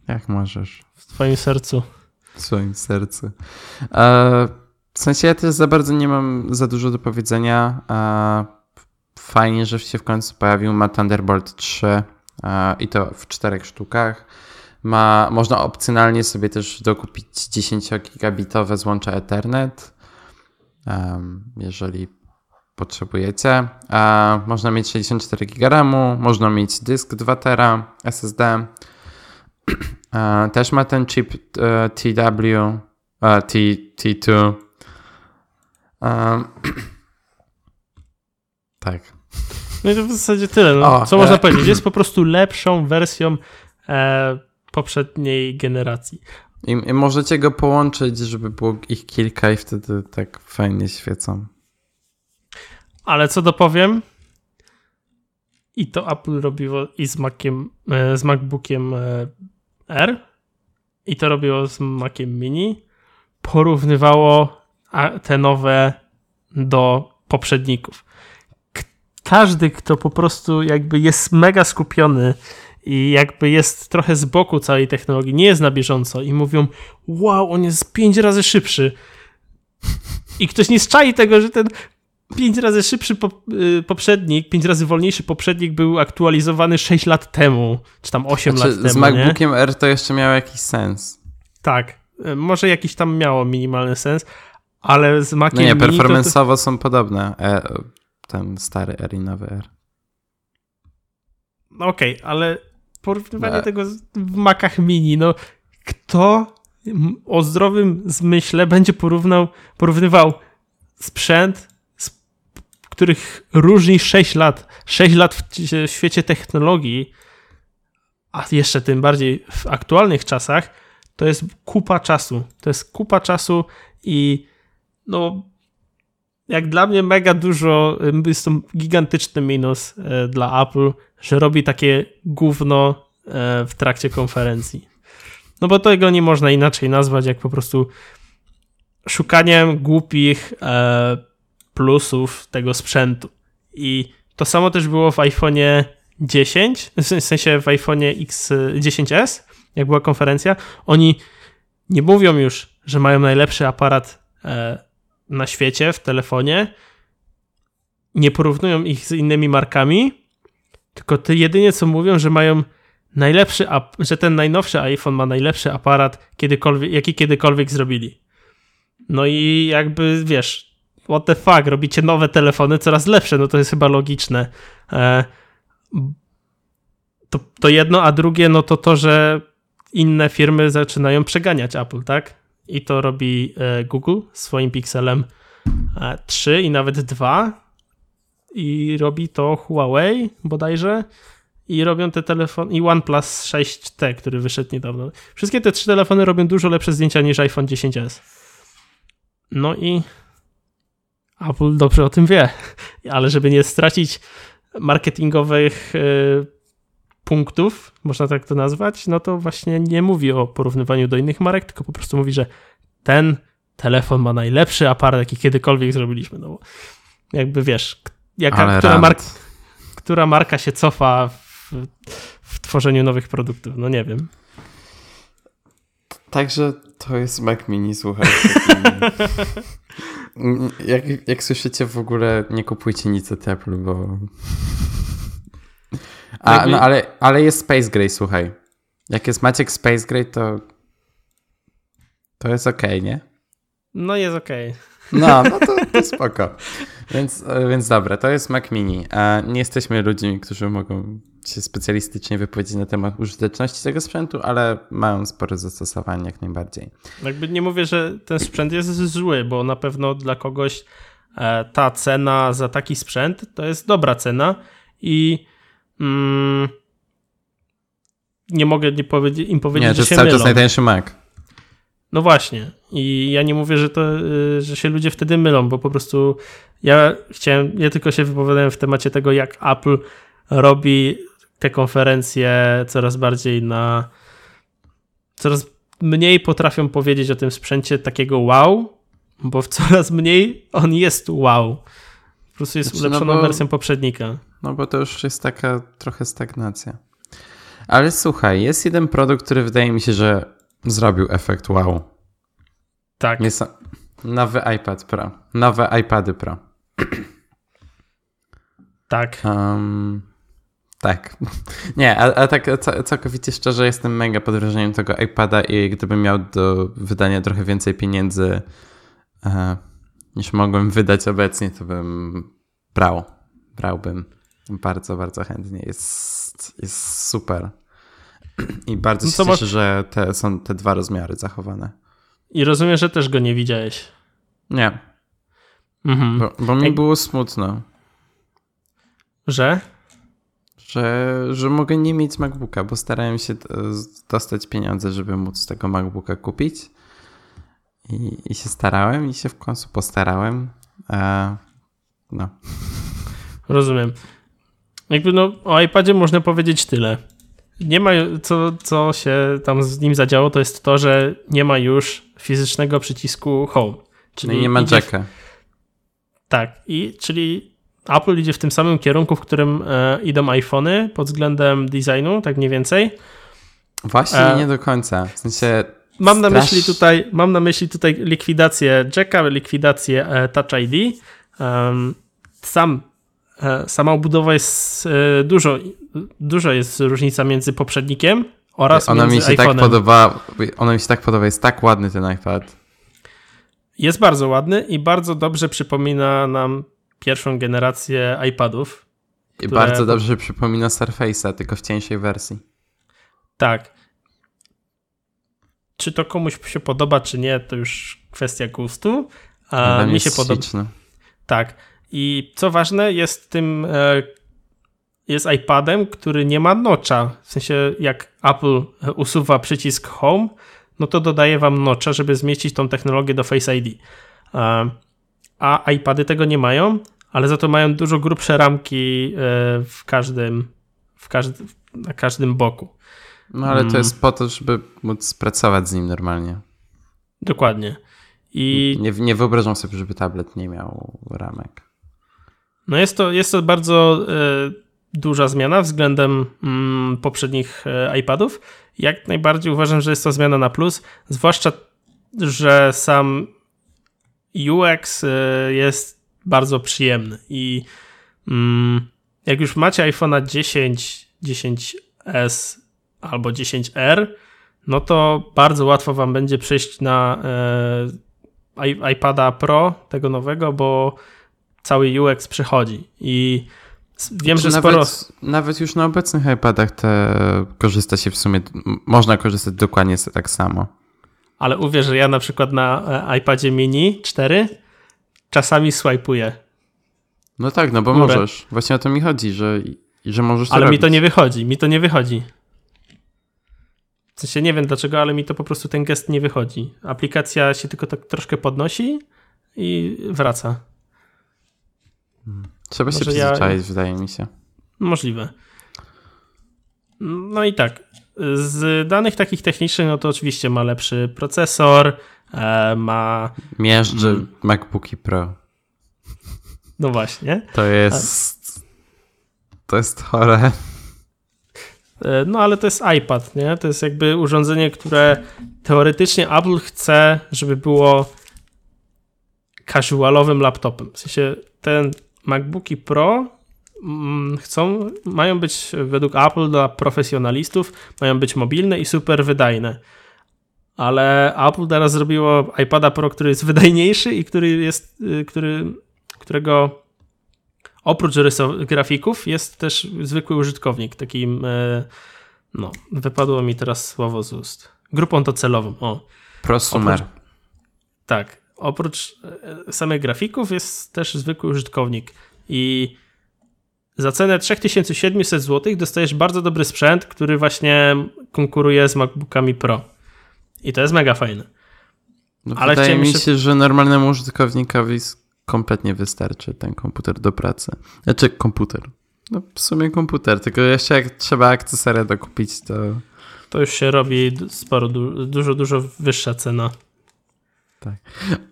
Jak możesz? W twoim sercu. W swoim sercu. E, w sensie ja też za bardzo nie mam za dużo do powiedzenia. E, fajnie, że się w końcu pojawił. Ma Thunderbolt 3 i to w czterech sztukach. Ma, można opcjonalnie sobie też dokupić 10 gigabitowe złącze Ethernet, jeżeli potrzebujecie. Można mieć 64 GB można mieć dysk 2 tera SSD. (clears throat) Też ma ten chip e, TW, T, T2. (clears throat) tak. No i to w zasadzie tyle. No. O, Co e... można (clears throat) powiedzieć? Jest po prostu lepszą wersją e, poprzedniej generacji. I, I, możecie go połączyć, żeby było ich kilka i wtedy tak fajnie świecą. Ale co dopowiem? I to Apple robiło i z Maciem, e, z MacBookiem e, R i to robiło z Maciem Mini. Porównywało te nowe do poprzedników każdy, kto po prostu jakby jest mega skupiony i jakby jest trochę z boku całej technologii, nie jest na bieżąco i mówią, wow, on jest pięć razy szybszy. I ktoś nie czai tego, że ten pięć razy szybszy y, poprzednik, pięć razy wolniejszy poprzednik był aktualizowany 6 lat temu, czy tam 8 znaczy, lat temu. Z MacBookiem nie? R to jeszcze miało jakiś sens. Tak, y, może jakiś tam miało minimalny sens, ale z Maciem No nie, performance'owo to... są podobne. E, ten stary R i nowy R. No okej, okay, ale porównywanie no. tego w Macach mini, no kto o zdrowym zmyśle będzie porównał, porównywał sprzęt, których różni 6 lat. 6 lat w świecie technologii, a jeszcze tym bardziej w aktualnych czasach, to jest kupa czasu. To jest kupa czasu i no jak dla mnie mega dużo, jest to gigantyczny minus e, dla Apple, że robi takie gówno e, w trakcie konferencji. No bo tego nie można inaczej nazwać, jak po prostu szukaniem głupich e, plusów tego sprzętu. I to samo też było w iPhone'ie 10, w sensie w iPhone'ie X10s, jak była konferencja. Oni nie mówią już, że mają najlepszy aparat na świecie w telefonie, nie porównują ich z innymi markami, tylko ty jedynie co mówią, że mają najlepszy, że ten najnowszy iPhone ma najlepszy aparat, kiedykolwiek, jaki kiedykolwiek zrobili. No i jakby wiesz, what the fuck, robicie nowe telefony coraz lepsze, no to jest chyba logiczne. E, to, to jedno, a drugie, no to to, że inne firmy zaczynają przeganiać Apple, tak? I to robi e, Google swoim Pixelem 3 e, i nawet 2. I robi to Huawei bodajże. I robią te telefony. I OnePlus 6T, który wyszedł niedawno. Wszystkie te trzy telefony robią dużo lepsze zdjęcia niż iPhone 10s. No i Apple dobrze o tym wie. Ale żeby nie stracić marketingowych yy, punktów, można tak to nazwać, no to właśnie nie mówi o porównywaniu do innych marek, tylko po prostu mówi, że ten telefon ma najlepszy aparat, jaki kiedykolwiek zrobiliśmy. No, jakby wiesz, jaka, która, marka, która marka się cofa w, w tworzeniu nowych produktów? No nie wiem. Także to jest Mac Mini, słuchajcie. (laughs) jak, jak słyszycie w ogóle, nie kupujcie nic od Apple, bo... A, no ale, ale jest Space Gray, słuchaj. Jak jest Maciek Space Gray, to to jest okej, okay, nie? No jest okej. Okay. No, (laughs) no to, to spoko. Więc, e, więc dobra, to jest Mac Mini. Nie jesteśmy ludźmi, którzy mogą się specjalistycznie wypowiedzieć na temat użyteczności tego sprzętu, ale mają spore zastosowanie jak najbardziej. Jakby nie mówię, że ten sprzęt jest zły, bo na pewno dla kogoś e, ta cena za taki sprzęt to jest dobra cena i mm, nie mogę nie powiedzieć, im powiedzieć, nie, że się jest cały czas najtańszy Mac. No właśnie. I ja nie mówię, że to, y, że się ludzie wtedy mylą, bo po prostu ja chciałem, ja tylko się wypowiadałem w temacie tego, jak Apple robi te konferencje coraz bardziej na coraz mniej potrafią powiedzieć o tym sprzęcie takiego wow, bo w coraz mniej on jest wow. Po prostu jest znaczy, ulepszoną no bo, wersją poprzednika. No bo to już jest taka trochę stagnacja. Ale słuchaj, jest jeden produkt, który wydaje mi się, że zrobił efekt wow. Tak. Jest nowy iPad Pro. Nowe iPady Pro. Tak. Um, tak. (laughs) Nie, a, a tak całkowicie szczerze jestem mega pod wrażeniem tego iPada i gdybym miał do wydania trochę więcej pieniędzy e, niż mogłem wydać obecnie, to bym brał. Brałbym bardzo, bardzo chętnie. Jest, jest super. (clears throat) I bardzo no się cieszę, że te, są te dwa rozmiary zachowane. I rozumiem, że też go nie widziałeś. Nie. Mhm. Bo, bo mi Jak... było smutno. Że? Że, że mogę nie mieć MacBooka, bo starałem się dostać pieniądze, żeby móc tego MacBooka kupić. I, i się starałem i się w końcu postarałem. E, no. Rozumiem. Jakby no o iPadzie można powiedzieć tyle nie ma, co, co się tam z nim zadziało, to jest to, że nie ma już fizycznego przycisku home. Czyli no nie ma jacka. Tak, i czyli Apple idzie w tym samym kierunku, w którym e, idą iPhony pod względem designu, tak mniej więcej. Właśnie e, nie do końca. W sensie mam na myśli tutaj, mam na myśli tutaj likwidację Jacka, likwidację e, Touch ID. Sam, e, sama obudowa jest dużo, dużo jest różnica między poprzednikiem oraz ona między mi się tak podoba, Ona mi się tak podoba, jest tak ładny ten iPad. Jest bardzo ładny i bardzo dobrze przypomina nam pierwszą generację iPadów. I bardzo dobrze przypomina Surface'a, tylko w cieńszej wersji. Tak. Czy to komuś się podoba, czy nie, to już kwestia gustu. A mi się podoba. Tak. I co ważne, jest tym e, jest iPadem, który nie ma nocza. W sensie, jak Apple usuwa przycisk Home, no to dodaje wam nocza, żeby zmieścić tą technologię do Face ID. A iPady tego nie mają, ale za to mają dużo grubsze ramki e, w każdym, w każdy, na każdym boku. No ale to jest po to, żeby móc pracować z nim normalnie. Dokładnie. I... Nie, nie wyobrażam sobie, żeby tablet nie miał ramek. No jest to, jest to bardzo e, duża zmiana względem mm, poprzednich e, iPadów. Jak najbardziej uważam, że jest to zmiana na plus, zwłaszcza, że sam UX e, jest bardzo przyjemny i mm, jak już macie iPhone'a 10, 10S albo 10R, no to bardzo łatwo wam będzie przejść na e, iPada Pro, tego nowego, bo cały UX przychodzi i wiem, że sporo... Nawet, nawet już na obecnych iPadach te korzysta się w sumie, można korzystać dokładnie tak samo. Ale uwierz, że ja na przykład na e, iPadzie mini 4 czasami swajpuję. No tak, no bo Górę. możesz. Właśnie o to mi chodzi, że, że możesz to Ale robić. mi to nie wychodzi, mi to nie wychodzi. W sensie nie wiem dlaczego, ale mi to po prostu ten gest nie wychodzi. Aplikacja się tylko tak troszkę podnosi i wraca. Trzeba się przyzwyczaić, ja... wydaje mi się. Możliwe. No i tak. Z danych takich technicznych, no to oczywiście ma lepszy procesor, e, ma. Miażdży mm. MacBooki Pro. No właśnie. To jest. To jest chore. E, no ale to jest iPad, nie? To jest jakby urządzenie, które teoretycznie Apple chce, żeby było casualowym laptopem. W sensie ten MacBooki Pro chcą, mają być według Apple dla profesjonalistów, mają być mobilne i super wydajne. Ale Apple teraz zrobiło iPada Pro, który jest wydajniejszy i który jest, y, który, którego oprócz grafików jest też zwykły użytkownik, takim e, no, wypadło mi teraz słowo z ust. Grupą docelową, o. Prosumer. Oprócz, tak, oprócz e, samych grafików jest też zwykły użytkownik i za cenę 3700 zł dostajesz bardzo dobry sprzęt, który właśnie konkuruje z MacBookami Pro. I to jest mega fajne. No, Ale wydaje mi się, że normalnemu użytkownikowi kompletnie wystarczy ten komputer do pracy. Znaczy komputer. No w sumie komputer, tylko jeszcze jak trzeba akcesoria dokupić, to... To już się robi sporo, dużo, dużo wyższa cena. Tak.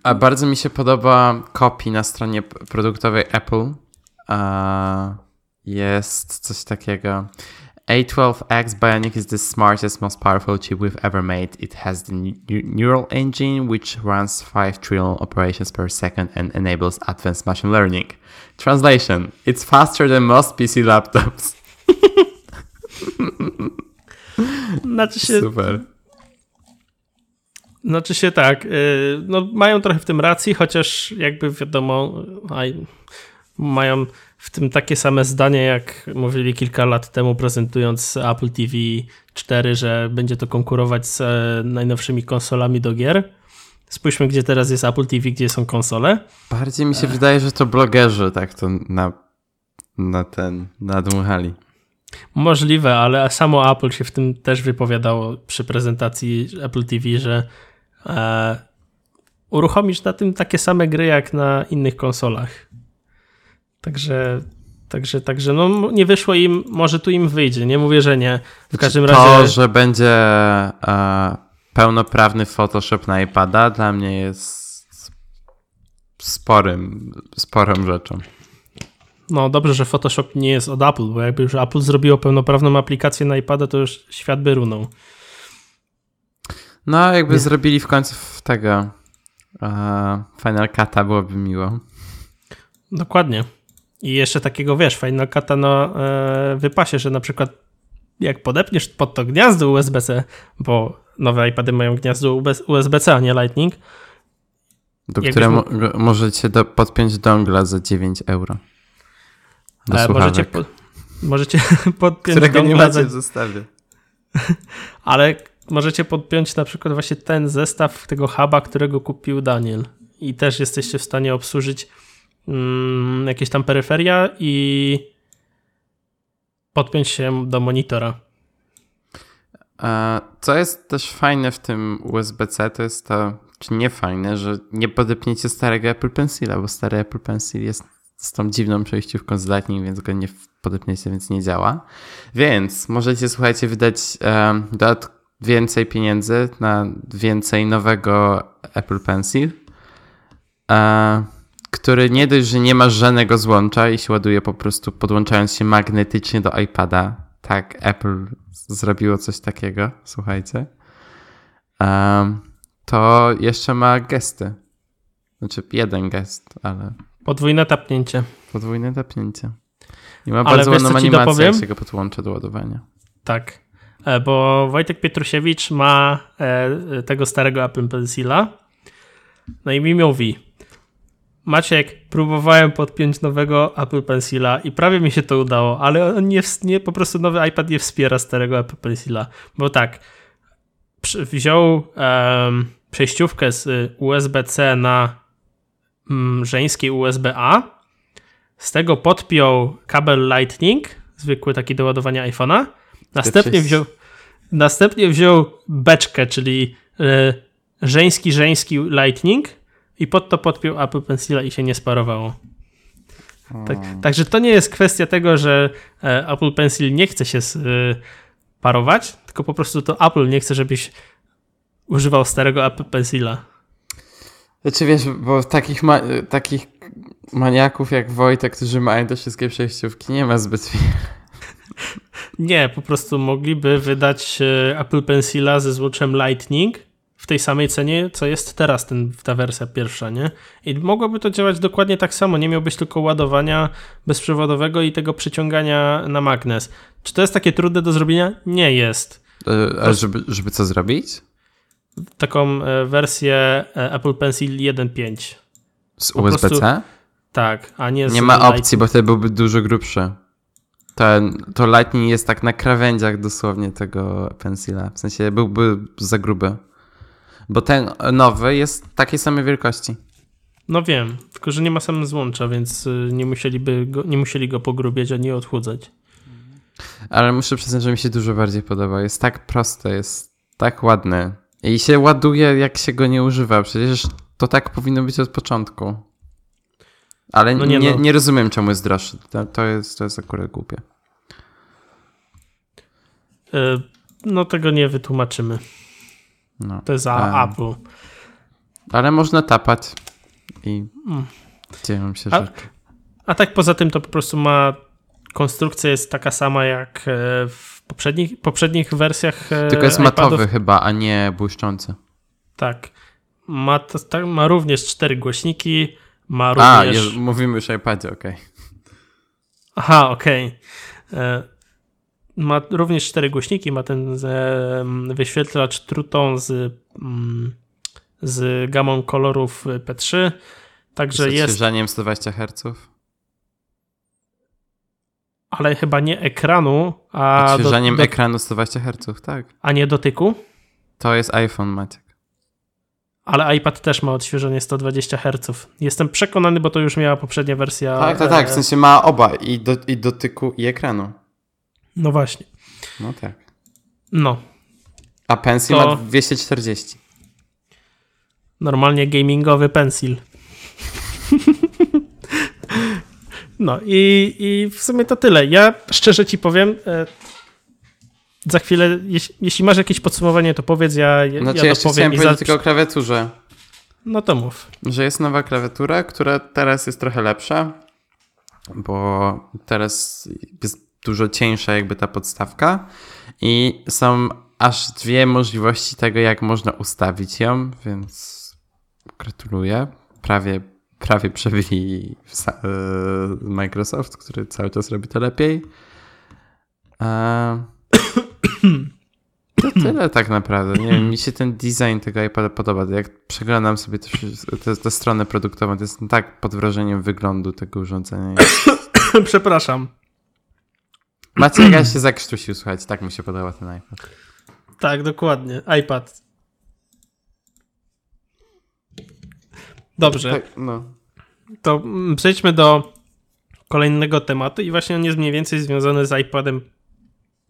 A bardzo mi się podoba copy na stronie produktowej Apple. Jest coś takiego. A12X Bionic is the smartest, most powerful chip we've ever made. It has the neural engine, which runs 5 trillion operations per second and enables advanced machine learning. Translation: It's faster than most PC laptops. (laughs) znaczy się, Super. Znaczy się tak, y, no mają trochę w tym racji, chociaż jakby wiadomo, mają w tym takie same zdanie, jak mówili kilka lat temu prezentując Apple TV 4, że będzie to konkurować z e, najnowszymi konsolami do gier. Spójrzmy, gdzie teraz jest Apple TV, gdzie są konsole. Bardziej mi się e... wydaje, że to blogerzy tak to na, na ten nadmuchali. Możliwe, ale samo Apple się w tym też wypowiadało przy prezentacji Apple TV, że e, uruchomisz na tym takie same gry jak na innych konsolach. Także, także, także no nie wyszło im, może tu im wyjdzie, nie mówię, że nie. W znaczy, każdym to, razie... To, że będzie e, pełnoprawny Photoshop na iPada dla mnie jest sporym, sporą rzeczą. No dobrze, że Photoshop nie jest od Apple, bo jakby już Apple zrobiło pełnoprawną aplikację na iPada, to już świat by runął. No, jakby nie. zrobili w końcu tego uh, Final Cut'a, byłoby miło. Dokładnie. I jeszcze takiego, wiesz, Final Cut'a no, e, wypasie, że na przykład jak podepniesz pod to gniazdo USB-C, bo nowe iPady mają gniazdo USB-C, a nie Lightning. Do którego możecie do, podpiąć dongla za 9 euro. Do e, możecie, po, możecie (laughs) podpiąć Którego nie macie za... w zestawie. (laughs) Ale możecie podpiąć na przykład właśnie ten zestaw tego huba, którego kupił Daniel. I też jesteście w stanie obsłużyć jakieś tam peryferia i podpiąć się do monitora. Co jest też fajne w tym USB-C, to jest to, czy nie fajne, że nie podepniecie starego Apple Pencila, bo stary Apple Pencil jest z tą dziwną przejściówką z Lightning, więc go nie podepniecie, więc nie działa. Więc możecie, słuchajcie, wydać um, więcej pieniędzy na więcej nowego Apple Pencil, e, który nie dość, że nie ma żadnego złącza i się ładuje po prostu podłączając się magnetycznie do iPada. Tak, Apple zrobiło coś takiego, słuchajcie. E, to jeszcze ma gesty. Znaczy jeden gest, ale... Podwójne tapnięcie. Podwójne tapnięcie. I ma bardzo ładną animację, jak się go podłącza do ładowania. Tak. E, bo Wojtek Pietrusiewicz ma e, tego starego Apple Pencila. No i mi mówi, Maciek, próbowałem podpiąć nowego Apple Pencila i prawie mi się to udało, ale on nie, nie po prostu nowy iPad nie wspiera starego Apple Pencila. Bo tak, wziął um, przejściówkę z USB-C na um, żeńskiej USB-A, z tego podpiął kabel Lightning, zwykły taki do ładowania iPhone'a, Następnie wziął, następnie wziął beczkę, czyli e, żeński, żeński lightning i pod to podpiął Apple Pencila i się nie sparowało. Tak, także to nie jest kwestia tego, że e, Apple Pencil nie chce się e, parować, tylko po prostu to Apple nie chce, żebyś używał starego Apple Pencila. Znaczy wiesz, bo takich, ma takich maniaków jak Wojtek, którzy mają te wszystkie przejściówki, nie ma zbyt wiele. Nie, po prostu mogliby wydać e, Apple Pencila ze złączem Lightning tej samej cenie, co jest teraz ten, ta wersja pierwsza, nie? I mogłoby to działać dokładnie tak samo. Nie miałbyś tylko ładowania bezprzewodowego i tego przyciągania na magnes. Czy to jest takie trudne do zrobienia? Nie jest. E, żeby, żeby co zrobić? Taką e, wersję Apple Pencil 1.5. Z USB-C? Tak, a nie z Nie ma opcji, bo wtedy byłby dużo grubszy ten, to Lightning jest tak na krawędziach dosłownie tego pensila. W sensie byłby za gruby. Bo ten nowy jest takiej samej wielkości. No wiem, tylko że nie ma samego złącza, więc y, nie, musieliby go, nie musieli go pogrubiać ani odchudzać. Ale muszę przyznać, że mi się dużo bardziej podoba. Jest tak proste, jest tak ładny. I się ładuje, jak się go nie używa. Przecież to tak powinno być od początku. Ale no nie, nie, no. nie, rozumiem, czemu jest droższy. To, to, jest, to jest akurat głupie. E, no tego nie wytłumaczymy. No. To jest za Apple. Ale można tapać i mm. dzieją się a, rzeczy. A tak poza tym to po prostu ma konstrukcja jest taka sama jak e, w poprzednich, poprzednich wersjach e, Tylko jest iPadów. matowy chyba, a nie błyszczący. Tak. Ma, to, tak, ma również cztery głośniki, ma również... A, mówimy już o iPadzie, okej. Okay. Aha, okej. Okay. Ma również cztery głośniki, ma ten wyświetlacz Truton z, mm, z gamą kolorów P3. Także z jest. odświeżaniem 120 Hz. Ale chyba nie ekranu, a. Odświeżaniem do, do... ekranu 120 Hz, tak. A nie dotyku? To jest iPhone, Maciek. Ale iPad też ma odświeżenie 120 Hz. Jestem przekonany, bo to już miała poprzednia wersja. Tak, tak, tak. W e, sensie ma oba i, do, i dotyku, i ekranu. No właśnie. No tak. No. A pensil to... ma 240. Normalnie gamingowy pensil. (laughs) no i, i w sumie to tyle. Ja szczerze ci powiem, e, za chwilę, jeśli, jeśli, masz jakieś podsumowanie, to powiedz, ja, znaczy, ja jeszcze chciałem powiedzieć za... tylko o klawiaturze. No to mów. Że jest nowa klawiatura, która teraz jest trochę lepsza. bo teraz jest dużo cieńsza jakby ta podstawka i są aż dwie możliwości tego, jak można ustawić ją, więc gratuluję. Prawie, prawie przebili e, Microsoft, który cały czas robi to lepiej. E, to tyle tak naprawdę. Nie wiem, mi się ten design tego iPada podoba. Jak przeglądam sobie tę stronę produktową, to jest tak pod wrażeniem wyglądu tego urządzenia. (coughs) Przepraszam. Macie jak się zakrztusił, słuchajcie, tak mi się podoba ten iPad. Tak, dokładnie. iPad. Dobrze. Tak, no. To przejdźmy do kolejnego tematu i właśnie on jest mniej więcej związany z iPadem,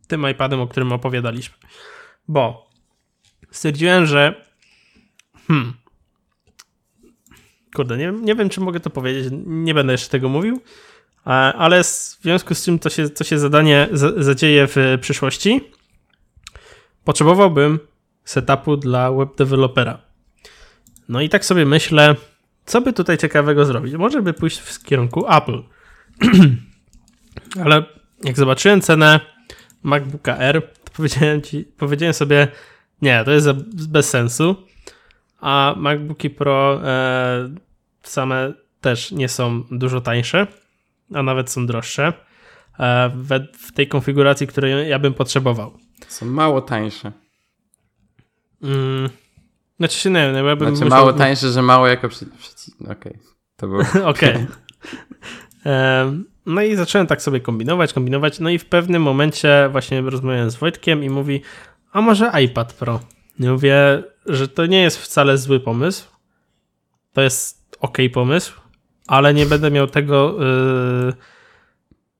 tym iPadem, o którym opowiadaliśmy. Bo stwierdziłem, że hmm, kurde, nie, nie wiem, czy mogę to powiedzieć, nie będę jeszcze tego mówił, ale w związku z czym to się, to się zadanie zadzieje w przyszłości, potrzebowałbym setupu dla web developera. No i tak sobie myślę, co by tutaj ciekawego zrobić? Może by pójść w kierunku Apple. (clears throat) Ale jak zobaczyłem cenę MacBooka R, to powiedziałem, ci, powiedziałem sobie, nie, to jest bez sensu. A MacBooki Pro e, same też nie są dużo tańsze, a nawet są droższe e, w, tej konfiguracji, której ja bym potrzebował. Są mało tańsze. Mm, znaczy się nie wiem, no ja bym Znaczy musiał... mało tańsze, że mało jako przy... Okej, okay. to było... (laughs) Okej. no i zacząłem tak sobie kombinować, kombinować, no i w pewnym momencie właśnie rozmawiałem z Wojtkiem i mówi, a może iPad Pro? I mówię, że to nie jest wcale zły pomysł, to jest ok pomysł, ale nie będę miał tego, yy,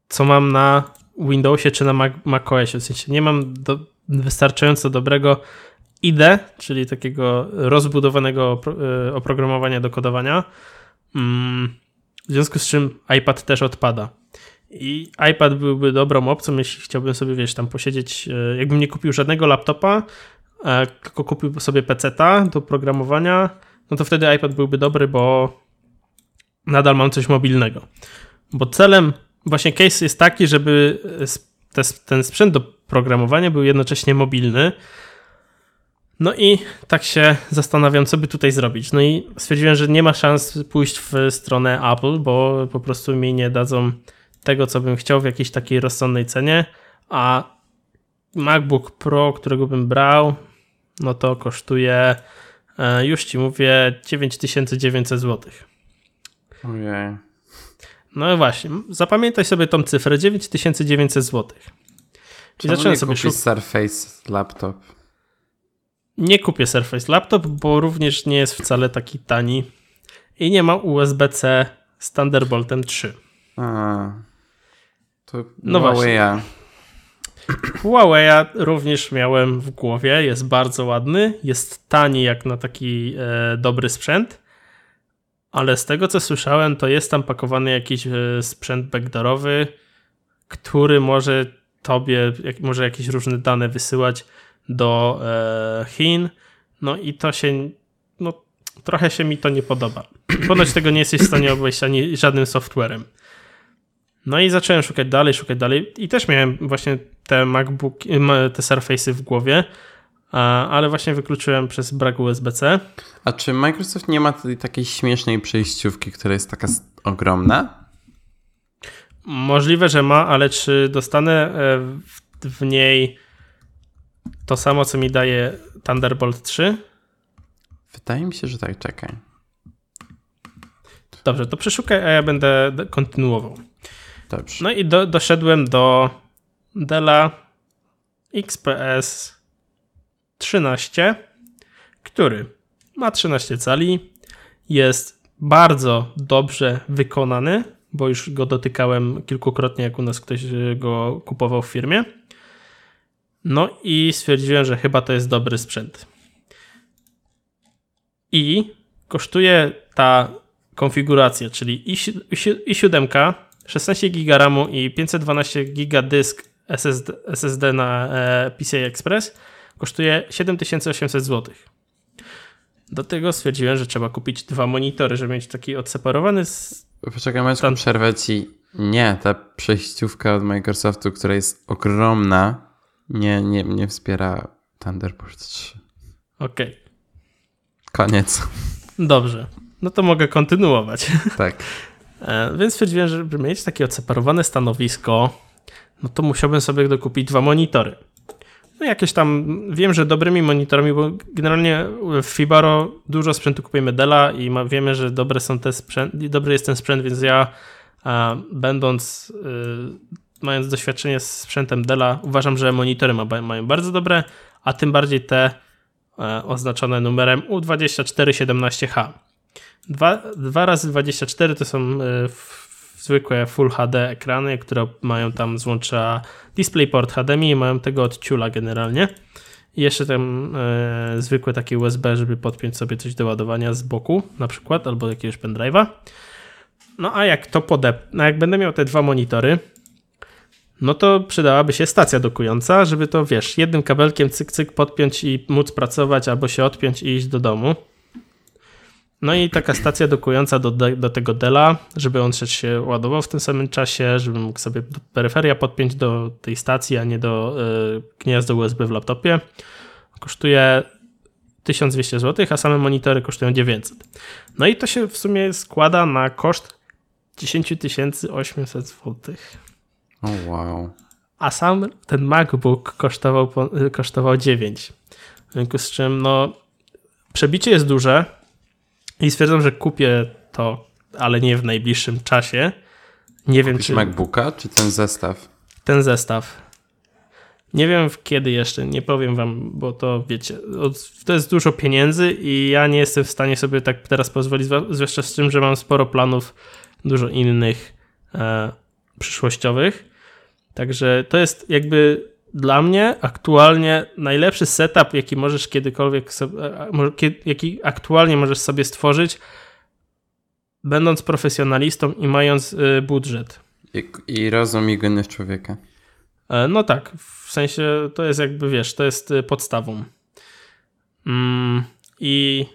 co mam na Windowsie czy na Mac, macOSie, w sensie nie mam do, wystarczająco dobrego IDE, czyli takiego rozbudowanego e, oprogramowania do kodowania, mm, w związku z czym iPad też odpada. I iPad byłby dobrą opcją, jeśli chciałbym sobie, wiesz, tam posiedzieć, e, jakbym nie kupił żadnego laptopa, e, tylko kupił sobie PC-ta do programowania, no to wtedy iPad byłby dobry, bo nadal mam coś mobilnego. Bo celem, właśnie case jest taki, żeby ten sprzęt do programowania był jednocześnie mobilny, no i tak się zastanawiam, co by tutaj zrobić. No i stwierdziłem, że nie ma szans pójść w stronę Apple, bo po prostu mi nie dadzą tego, co bym chciał w jakiejś takiej rozsądnej cenie, a MacBook Pro, którego bym brał, no to kosztuje, e, już ci mówię, 9900 zł. Ojej. No właśnie, zapamiętaj sobie tą cyfrę, 9900 zł. I zacząłem sobie szukać. Surface laptop. Nie kupię Surface Laptop, bo również nie jest wcale taki tani i nie ma USB-C z Thunderboltem 3. A, to no Huawei. Huawei również miałem w głowie, jest bardzo ładny, jest tani jak na taki e, dobry sprzęt, ale z tego co słyszałem, to jest tam pakowany jakiś e, sprzęt backdoorowy, który może tobie, może jakieś różne dane wysyłać do e, Chin. No i to się, no trochę się mi to nie podoba. Ponoć tego nie jesteś w stanie obejść ani żadnym softwarem. No i zacząłem szukać dalej, szukać dalej i też miałem właśnie te MacBook, te Surface'y w głowie, ale właśnie wykluczyłem przez brak USB-C. A czy Microsoft nie ma takiej śmiesznej przejściówki, która jest taka ogromna? Możliwe, że ma, ale czy dostanę e, w niej to samo, co mi daje Thunderbolt 3? Wydaje mi się, że tak, czekaj. Dobrze, to przeszukaj, a ja będę kontynuował. Dobrze. No i do, doszedłem do Della XPS 13, który ma 13 cali, jest bardzo dobrze wykonany, bo już go dotykałem kilkukrotnie, jak u nas ktoś go kupował w firmie. No i stwierdziłem, że chyba to jest dobry sprzęt. I kosztuje ta konfiguracja, czyli i7, 16 GB RAMu i 512 GB dysk SSD, SSD na e, PCI Express kosztuje 7800 zł. Do tego stwierdziłem, że trzeba kupić dwa monitory, żeby mieć taki odseparowany z... Poczekaj, Maćku, przerwę ci. Nie, ta przejściówka od Microsoftu, która jest ogromna, nie, nie, nie wspiera Thunderbolt 3. Okej. Okay. Koniec. Dobrze. No to mogę kontynuować. Tak. (laughs) E, więc stwierdziłem, że żeby mieć takie odseparowane stanowisko, no to musiałbym sobie dokupić dwa monitory. No jakieś tam, wiem, że dobrymi monitorami, bo generalnie w Fibaro dużo sprzętu kupujemy Della i ma, wiemy, że dobre są te sprzęt, dobry jest ten sprzęt, więc ja a, będąc, y, mając doświadczenie z sprzętem Della, uważam, że monitory ma, mają bardzo dobre, a tym bardziej te e, oznaczone numerem U2417H. 2, 2 razy 24 to są y, zwykłe Full HD ekrany, które mają tam złącza DisplayPort HDMI i mają tego od ciula generalnie. I jeszcze tam e, zwykłe takie USB, żeby podpiąć sobie coś do ładowania z boku na przykład, albo jakiegoś pendrive'a. No a jak to podep... No jak będę miał te dwa monitory, no to przydałaby się stacja dokująca, żeby to, wiesz, jednym kabelkiem cyk cyk podpiąć i móc pracować, albo się odpiąć i iść do domu. No i taka stacja dokująca do, do tego Dela, żeby on się ładował w tym samym czasie, żeby mógł sobie peryferia podpiąć do tej stacji, a nie do y, gniazda USB w laptopie. Kosztuje 1200 zł, a same monitory kosztują 900. No i to się w sumie składa na koszt 10 800 zł. Oh, wow. A sam ten MacBook kosztował, kosztował 9. W związku z czym, no, przebicie jest duże, i stwierdzam, że kupię to, ale nie w najbliższym czasie. Nie Kupisz wiem, czy. MacBooka, czy ten zestaw? Ten zestaw. Nie wiem kiedy jeszcze, nie powiem wam, bo to wiecie, to jest dużo pieniędzy i ja nie jestem w stanie sobie tak teraz pozwolić, zwłaszcza z tym, że mam sporo planów, dużo innych e, przyszłościowych. Także to jest jakby dla mnie aktualnie najlepszy setup, jaki możesz kiedykolwiek sobie, jaki aktualnie możesz sobie stworzyć, będąc profesjonalistą i mając y, budżet. I, i rozum i geniusz człowieka. E, no tak, w sensie to jest jakby, wiesz, to jest y, podstawą. Mm, I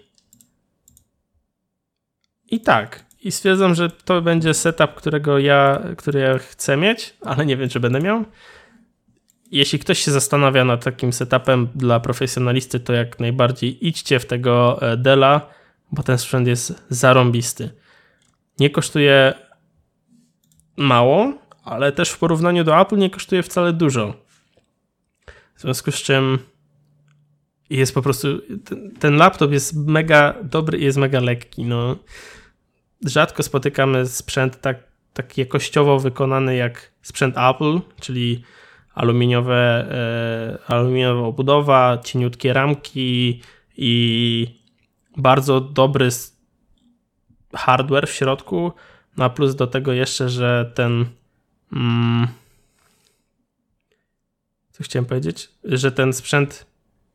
i tak. I stwierdzam, że to będzie setup, którego ja, który ja chcę mieć, ale nie wiem, czy będę miał jeśli ktoś się zastanawia nad takim setupem dla profesjonalisty, to jak najbardziej idźcie w tego e, Dela, bo ten sprzęt jest zarąbisty. Nie kosztuje mało, ale też w porównaniu do Apple nie kosztuje wcale dużo. W związku z czym jest po prostu ten, laptop jest mega dobry i jest mega lekki. No, rzadko spotykamy sprzęt tak, tak jakościowo wykonany jak sprzęt Apple, czyli aluminiowe, e, aluminiowa obudowa, cieniutkie ramki i bardzo dobry hardware w środku, no a plus do tego jeszcze, że ten mm, co chciałem powiedzieć, że ten sprzęt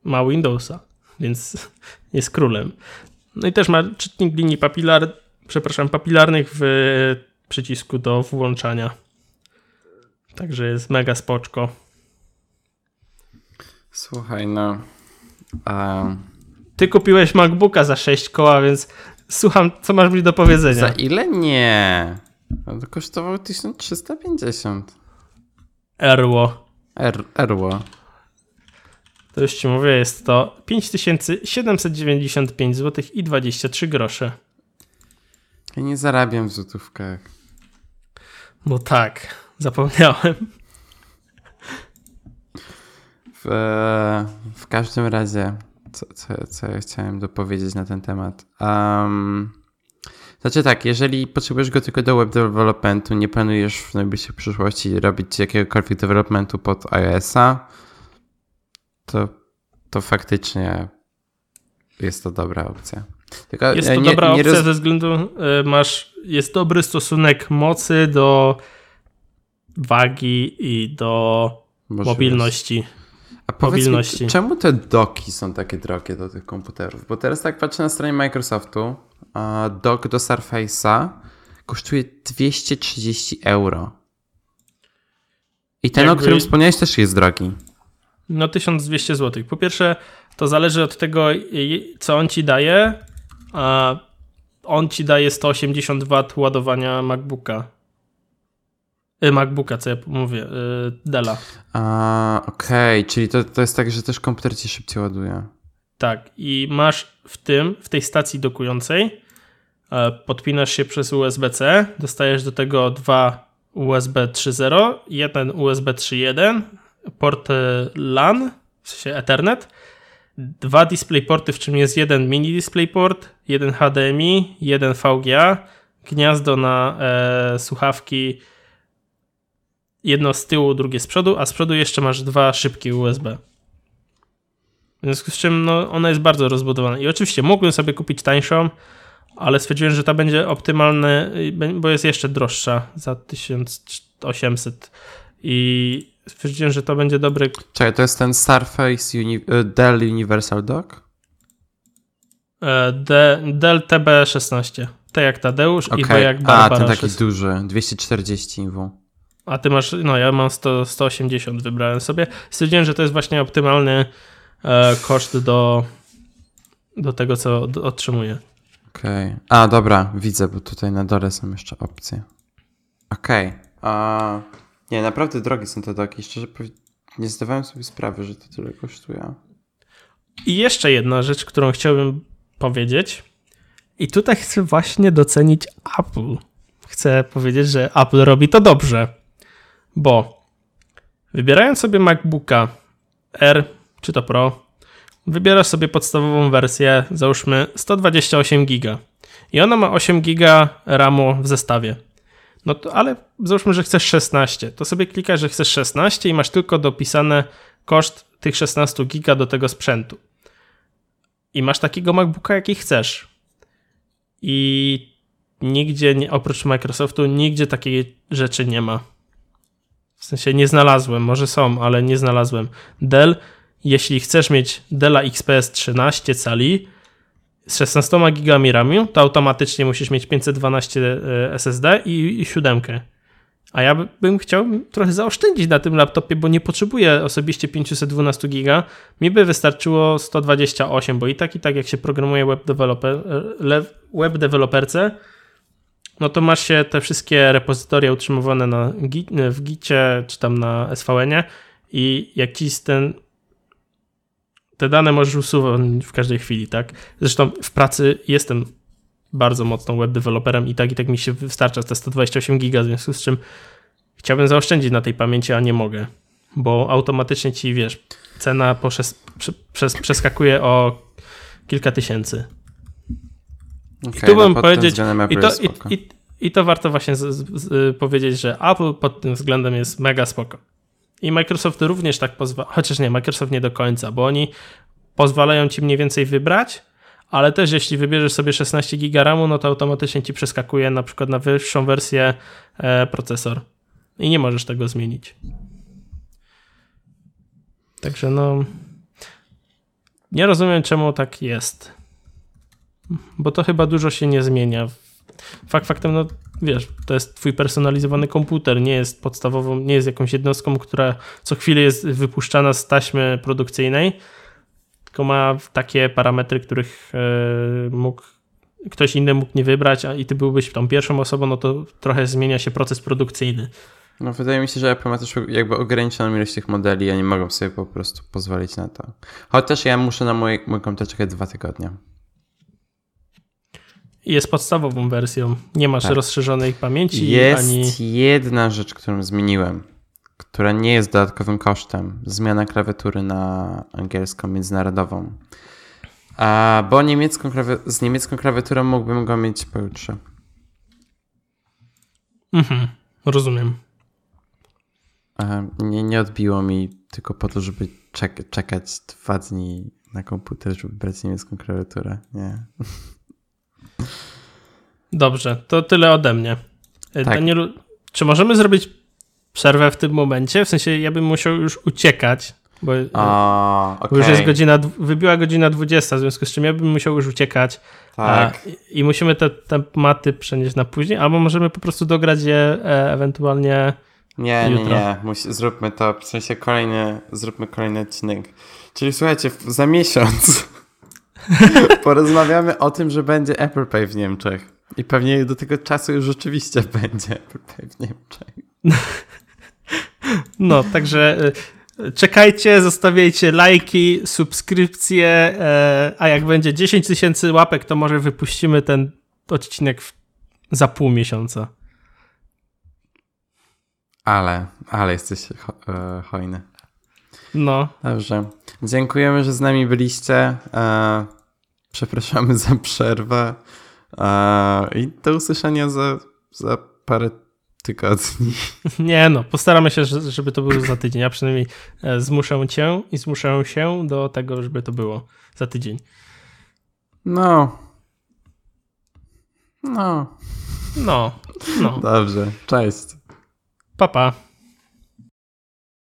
ma Windowsa, więc (laughs) jest królem. No i też ma czytnik linii papilar, przepraszam, papilarnych w przycisku do włączania. Także jest mega spoczko. Słuchaj, no. Ty kupiłeś MacBooka za 6 koła, więc słucham, co masz mi do powiedzenia. Za ile? Nie. To kosztowało 1350. Erło. Er, erło. To już ci mówię, jest to 5795 zł i 23 grosze. Ja nie zarabiam w złotówkach. No tak. Zapomniałem. W, w każdym razie, co, co, co ja chciałem dopowiedzieć na ten temat. Um, znaczy tak, jeżeli potrzebujesz go tylko do web developmentu, nie planujesz w najbliższej przyszłości robić jakiegokolwiek developmentu pod iOS-a, to, to faktycznie jest to dobra opcja. Tylko jest to nie, dobra nie opcja roz... ze względu, y, masz, jest dobry stosunek mocy do wagi i do mobilności. A powiedz mobilności. Mi, czemu te doki są takie drogie do tych komputerów? Bo teraz tak patrzę na stronie Microsoftu, a dok do Surface'a kosztuje 230 euro. I ten, Jakby... o którym wspomniałeś, też jest drogi. No 1200 zł. Po pierwsze, to zależy od tego, co on ci daje. A on ci daje 180 W ładowania MacBooka MacBooka, co ja mówię, y, Della. A, okej, okay. czyli to, to jest tak, że też komputer ci szybciej ładuje. Tak, i masz w tym, w tej stacji dokującej, e, podpinasz się przez USB-C, dostajesz do tego dwa USB 3.0, jeden USB 3.1, port LAN, w sensie Ethernet, dwa DisplayPorty, w czym jest jeden mini DisplayPort, jeden HDMI, jeden VGA, gniazdo na e, słuchawki, jedno z tyłu, drugie z przodu, a z przodu jeszcze masz dwa szybkie USB. W związku z czym no, ona jest bardzo rozbudowana. I oczywiście mógłbym sobie kupić tańszą, ale stwierdziłem, że ta będzie optymalna, bo jest jeszcze droższa za 1800 i stwierdziłem, że to będzie dobry... Czekaj, to jest ten Surface Uni e, Dell Universal Dock? E, Dell TB16. T jak Tadeusz okay. i B jak Barbara. A, ten taki 6. duży, 240 W. A ty masz, no ja mam 100, 180 wybrałem sobie. Stwierdziłem, że to jest właśnie optymalny e, koszt do, do tego, co otrzymuję. Okej. Okay. A, dobra, widzę, bo tutaj na dole są jeszcze opcje. Okej. Okay. Nie, naprawdę drogie są te doki. Szczerze nie zdawałem sobie sprawy, że to tyle kosztuje. I jeszcze jedna rzecz, którą chciałbym powiedzieć. I tutaj chcę właśnie docenić Apple. Chcę powiedzieć, że Apple robi to dobrze. Bo wybierając sobie MacBooka R czy to Pro, wybierasz sobie podstawową wersję, załóżmy 128 GB. I ona ma 8 GB RAMu w zestawie. No to, ale załóżmy, że chcesz 16. To sobie klikasz, że chcesz 16 i masz tylko dopisane koszt tych 16 giga do tego sprzętu. I masz takiego MacBooka, jaki chcesz. I nigdzie, oprócz Microsoftu, nigdzie takiej rzeczy nie ma. W sensie nie znalazłem, może są, ale nie znalazłem. Dell, jeśli chcesz mieć Della XPS 13 cali, z 16 GB RAMu, to automatycznie musisz mieć 512 e, SSD i, i 7. A ja bym chciał trochę zaoszczędzić na tym laptopie, bo nie potrzebuję osobiście 512 GB. Mi by wystarczyło 128, bo i tak, i tak jak się programuje web, developer, e, web developerce, no to masz się te wszystkie repozytoria utrzymywane na, w Gicie czy tam na SVN-ie i jakiś ten te dane możesz usuwać w każdej chwili, tak? Zresztą w pracy jestem bardzo mocno web developerem i tak i tak mi się wystarcza te 128 giga, w związku z czym chciałbym zaoszczędzić na tej pamięci, a nie mogę, bo automatycznie ci, wiesz, cena przez, przeskakuje o kilka tysięcy. Okay, I tu no bym powiedzieć, i to, i, i, i to warto właśnie z, z, z, powiedzieć, że Apple pod tym względem jest mega spoko. I Microsoft również tak pozwala, chociaż nie, Microsoft nie do końca, bo oni pozwalają ci mniej więcej wybrać, ale też jeśli wybierzesz sobie 16 GB RAMu, no to automatycznie ci przeskakuje na przykład na wyższą wersję e, procesor i nie możesz tego zmienić. Także no nie rozumiem czemu tak jest. Bo to chyba dużo się nie zmienia. Fakt faktem, no wiesz, to jest twój personalizowany komputer, nie jest podstawową, nie jest jakąś jednostką, która co chwilę jest wypuszczana z taśmy produkcyjnej, tylko ma takie parametry, których e, mógł ktoś inny mógł nie wybrać, a i ty byłbyś tą pierwszą osobą, no to trochę zmienia się proces produkcyjny. No wydaje mi się, że Apple ma też jakby ograniczoną ilość tych modeli, a nie mogą sobie po prostu pozwolić na to. Chociaż ja muszę na mój, mój komputer czekać dwa tygodnie jest podstawową wersją. Nie masz tak. rozszerzonej pamięci. Jest ani... jedna rzecz, którą zmieniłem, która nie jest dodatkowym kosztem. Zmiana klawiatury na angielską międzynarodową. A, bo niemiecką z niemiecką klawiaturą mógłbym go mieć pojutrze. Mhm, rozumiem. A, nie, nie odbiło mi tylko po to, żeby czek czekać dwa dni na komputer, żeby brać niemiecką klawiaturę. Nie. (laughs) Dobrze, to tyle ode mnie. E, tak. Danielu, czy możemy zrobić przerwę w tym momencie? W sensie ja bym musiał już uciekać, bo, o, okay. bo już jest godzina, wybiła godzina 20, w związku z czym ja bym musiał już uciekać. Tak. A, I musimy te tematy przenieść na później, albo możemy po prostu dograć je e, ewentualnie nie, jutro. nie, nie. Musi, zróbmy to, w sensie kolejny, zróbmy kolejny odcinek. Czyli słuchajcie, za miesiąc (laughs) (laughs) Porozmawiamy o tym, że będzie Apple Pay w Niemczech. I pewnie do tego czasu już rzeczywiście będzie Apple Pay w Niemczech. No, także e, czekajcie, zostawiajcie lajki, subskrypcje, e, a jak będzie 10 tysięcy łapek, to może wypuścimy ten odcinek za pół miesiąca. Ale, ale jesteś ho hojny. No. Dobrze. Dziękujemy, że z nami byliście. Przepraszamy za przerwę. I do usłyszenia za, za parę tygodni. (laughs) Nie no, postaramy się, żeby to było za tydzień. Ja przynajmniej e, zmuszę cię i zmuszę się do tego, żeby to było za tydzień. No. No. No. no. Dobrze. Cześć. Pa, pa.